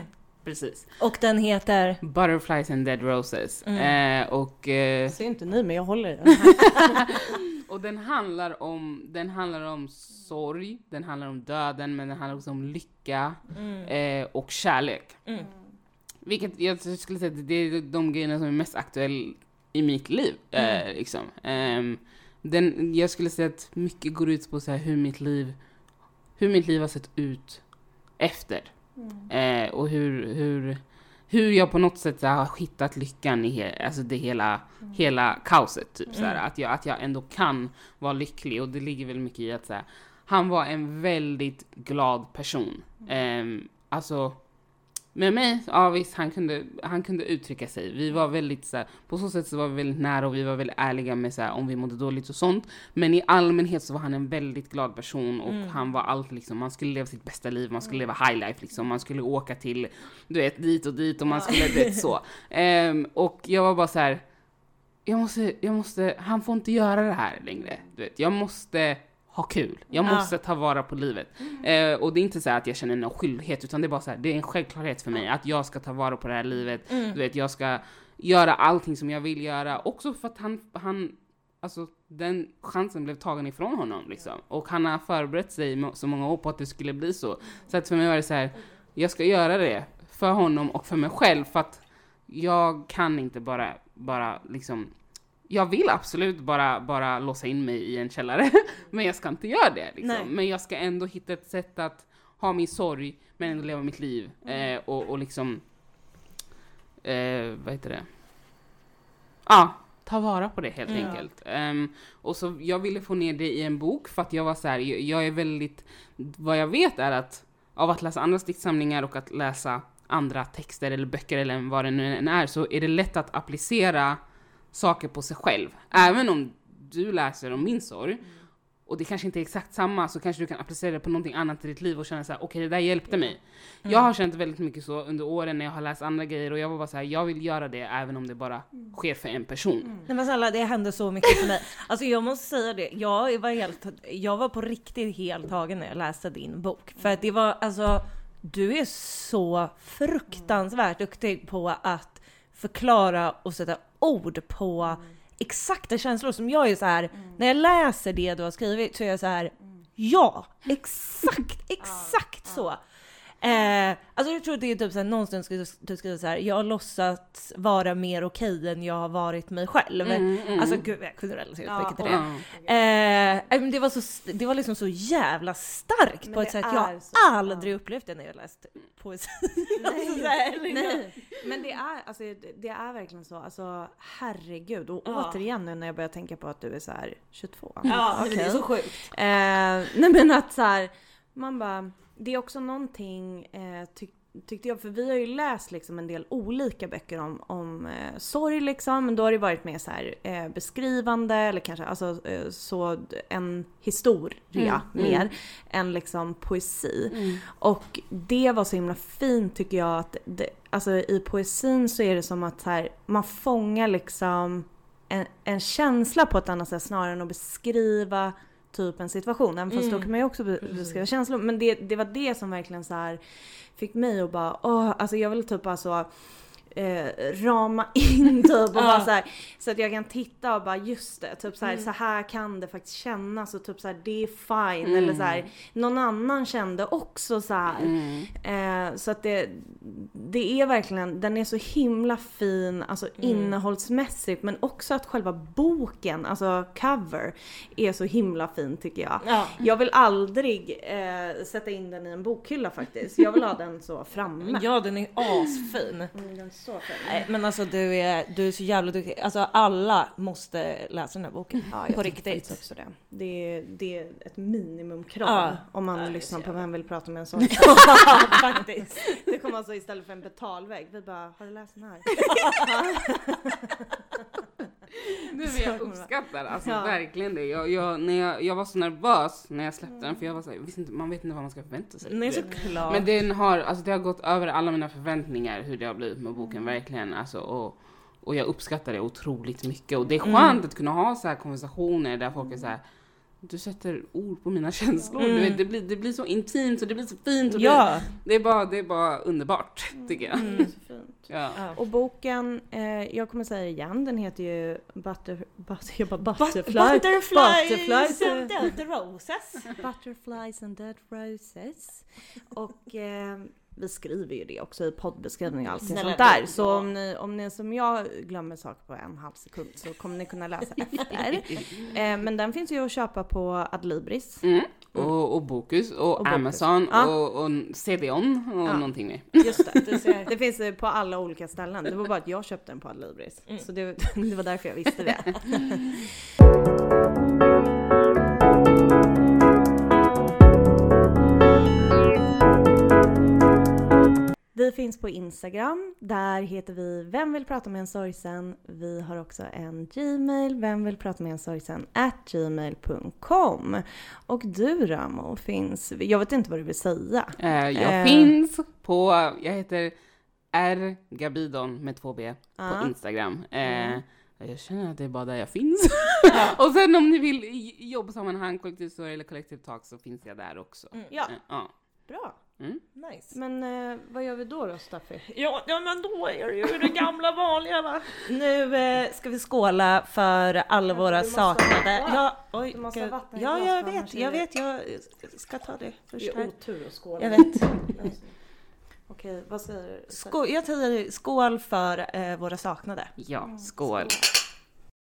Precis. Och den heter? Butterflies and Dead Roses. Mm. Eh, och eh, Ser inte ni men jag håller i den. <laughs> <laughs> Och den handlar om, den handlar om sorg, den handlar om döden, men den handlar också om lycka Mm. eh, och kärlek. Mm. Vilket jag skulle säga att det är de grejerna som är mest aktuell, i mitt liv. Eh, liksom. Ehm, den, jag skulle säga att mycket går ut på så här hur mitt liv, hur mitt liv har sett ut efter. Eh, och hur, hur, hur jag på något sätt här, har hittat lyckan i he, alltså det hela, hela kaoset. Typ, så här, att, jag, att jag ändå kan vara lycklig och det ligger väl mycket i att så här, han var en väldigt glad person. Ehm, alltså med mig, ja visst, han kunde, han kunde uttrycka sig. Vi var väldigt så här, på så sätt så var vi väldigt nära och vi var väldigt ärliga med så här, om vi mådde dåligt och sånt. Men i allmänhet så var han en väldigt glad person och han var allt liksom, man skulle leva sitt bästa liv, man skulle leva high life liksom, man skulle åka till, du vet, dit och dit och man skulle, du vet så. <laughs> Ehm, och jag var bara så här. Jag måste, jag måste, han får inte göra det här längre. Du vet, jag måste ha kul. Jag Ja. måste ta vara på livet. Eh, och det är inte så att jag känner någon skyldighet, utan det är bara så här, det är en självklarhet för mig att jag ska ta vara på det här livet. Du vet, jag ska göra allting som jag vill göra. Också för att han, han alltså den chansen blev tagen ifrån honom liksom. Och han har förberett sig så många år på att det skulle bli så. Så att för mig var det så här, jag ska göra det för honom och för mig själv för att jag kan inte bara, bara liksom jag vill absolut bara, bara låsa in mig i en källare, <laughs> men jag ska inte göra det. Liksom. Men jag ska ändå hitta ett sätt att ha min sorg, men ändå leva mitt liv. Eh, och, och liksom, eh, vad heter det? Ja, ta vara på det helt Ja. enkelt. Ehm, och så jag ville få ner det i en bok för att jag var så här, jag, jag är väldigt, vad jag vet är att av att läsa andra diktsamlingar och att läsa andra texter eller böcker eller vad det nu än är så är det lätt att applicera saker på sig själv. Även om du läser om min sorg och det kanske inte är exakt samma så kanske du kan applicera det på någonting annat i ditt liv och känna så här: okej det där hjälpte mig. Jag har känt väldigt mycket så under åren när jag har läst andra grejer och jag var bara så här: jag vill göra det även om det bara sker för en person. Nej men snälla det hände så mycket för mig. <laughs> Alltså jag måste säga det, jag var, helt, jag var på riktigt helt tagen när jag läste din bok. För att det var alltså, du är så fruktansvärt duktig på att förklara och sätta ord på exakta känslor som jag är så här. när jag läser det du har skrivit så är jag så här. ja, exakt, exakt så. Eh, alltså jag tror att det är typ såhär, någonstans skulle du skriva så här. jag har låtsats vara mer okej än jag har varit mig själv. Mm, mm. Alltså gud jag kunde relatera så mycket till det. Ja. Eh, men det var, så, det var liksom så jävla starkt Men på ett sätt jag så- aldrig upplevt det när jag läst poesi. alltså, <laughs> liksom. Nej, men det är, alltså, det- är verkligen så. Alltså herregud. Och Ja. återigen nu när jag börjar tänka på att du är så här 22. Ja, Okej. det är så sjukt. Eh, nej men att så här, man bara, det är också någonting eh, tyck, tyckte jag, för vi har ju läst liksom en del olika böcker om, om eh, sorg liksom, men då har det varit mer så här eh, beskrivande eller kanske alltså eh, så en historia Mm, mer mm. än liksom poesi. Mm. Och det var så himla fint tycker jag att det, alltså i poesin så är det som att här, man fångar liksom en, en känsla på ett annat sätt snarare än att beskriva typ en situation. Även fast Mm. då kan man ju också be- beskriva känslor. Men det, det var det som verkligen så här fick mig att bara, åh, alltså jag vill typ bara så eh, rama in <laughs> typ och bara så här, så att jag kan titta och bara just det, typ så här, Mm. så här kan det faktiskt kännas och typ så här, det är fine Mm. eller så här, någon annan kände också så här. Mm. Eh, så att det, det är verkligen, den är så himla fin, alltså Mm. innehållsmässigt men också att själva boken, alltså cover, är så himla fin tycker jag. Ja. Jag vill aldrig eh, sätta in den i en bokhylla faktiskt. Jag vill ha den så framme. ja, den är asfin. Så. Nej, men alltså du är, du är så jävla duktig. Alltså alla måste läsa den här boken. Ja, jag på riktigt. också det. Det är, det är ett minimumkrav Ja. om man Ja, lyssnar på jävla- Vem vill prata med en sån? <laughs> <laughs> faktiskt. Det kommer alltså istället för en betalvägg. Vi bara, har du läst den här? <laughs> <laughs> Nu men jag uppskattar alltså Ja. verkligen det. Jag, jag, när jag, jag var så nervös när jag släppte den för jag var så här, jag visste inte, man vet inte vad man ska förvänta sig. Nej såklart. Men den har, alltså det har gått över alla mina förväntningar hur det har blivit med boken, verkligen. Alltså, och, och jag uppskattar det otroligt mycket. Och det är skönt Mm. att kunna ha så här konversationer där folk är så här. Du sätter ord på mina <laughs> känslor. Mm. Du vet, det, blir, det blir så intimt och det blir så fint. Och det, ja. det, är bara, det är bara underbart, tycker jag. Mm. <laughs> Så fint. Ja. Och boken, eh, jag kommer säga det igen, den heter ju Butter, butter, jag bara But- Butterfly. Butterflies, Butterflies. <laughs> and dead roses. Butterflies and Dead Roses. Och eh, vi skriver ju det också i poddbeskrivning och allting sånt där. Så om ni, om ni som jag glömmer saker på en halv sekund så kommer ni kunna läsa efter. <laughs> Eh, men den finns ju att köpa på Adlibris. Mm. Och, och Bokus och, Och Bokus. Amazon Ja. och, och CDON och Ja. någonting mer. Just det, det finns på alla olika ställen. Det var bara att jag köpte den på Adlibris. Mm. Så det, <laughs> det var därför jag visste det. <laughs> Vi finns på Instagram. Där heter vi Vem vill prata med en sorgsen? Vi har också en Gmail, Vem vill prata med en sorgsen? at gmail.com. Och du Ramo finns, jag vet inte vad du vill säga. Eh, jag Eh. finns på, jag heter R Gabidon med två B på Ja. Instagram. Eh. Jag känner att det är bara där jag finns. <laughs> och sen om ni vill i jobbsammanhang, kollektivstory eller kollektivtalk så finns jag där också. Mm. Ja, Eh, ja. bra. Mm. Nice. Men eh, vad gör vi då då Staffi? Ja, ja, men då är det ju det gamla vanliga va? Nu eh, ska vi skåla för alla våra måste saknade. Ja, oj, Du måste ha vatten ja, jag vet, är jag det- vet, jag ska ta det först här. otur att skåla. Jag vet. <laughs> Okej, vad säger du? Skål, jag säger skål för eh, våra saknade. ja, skål. Skål.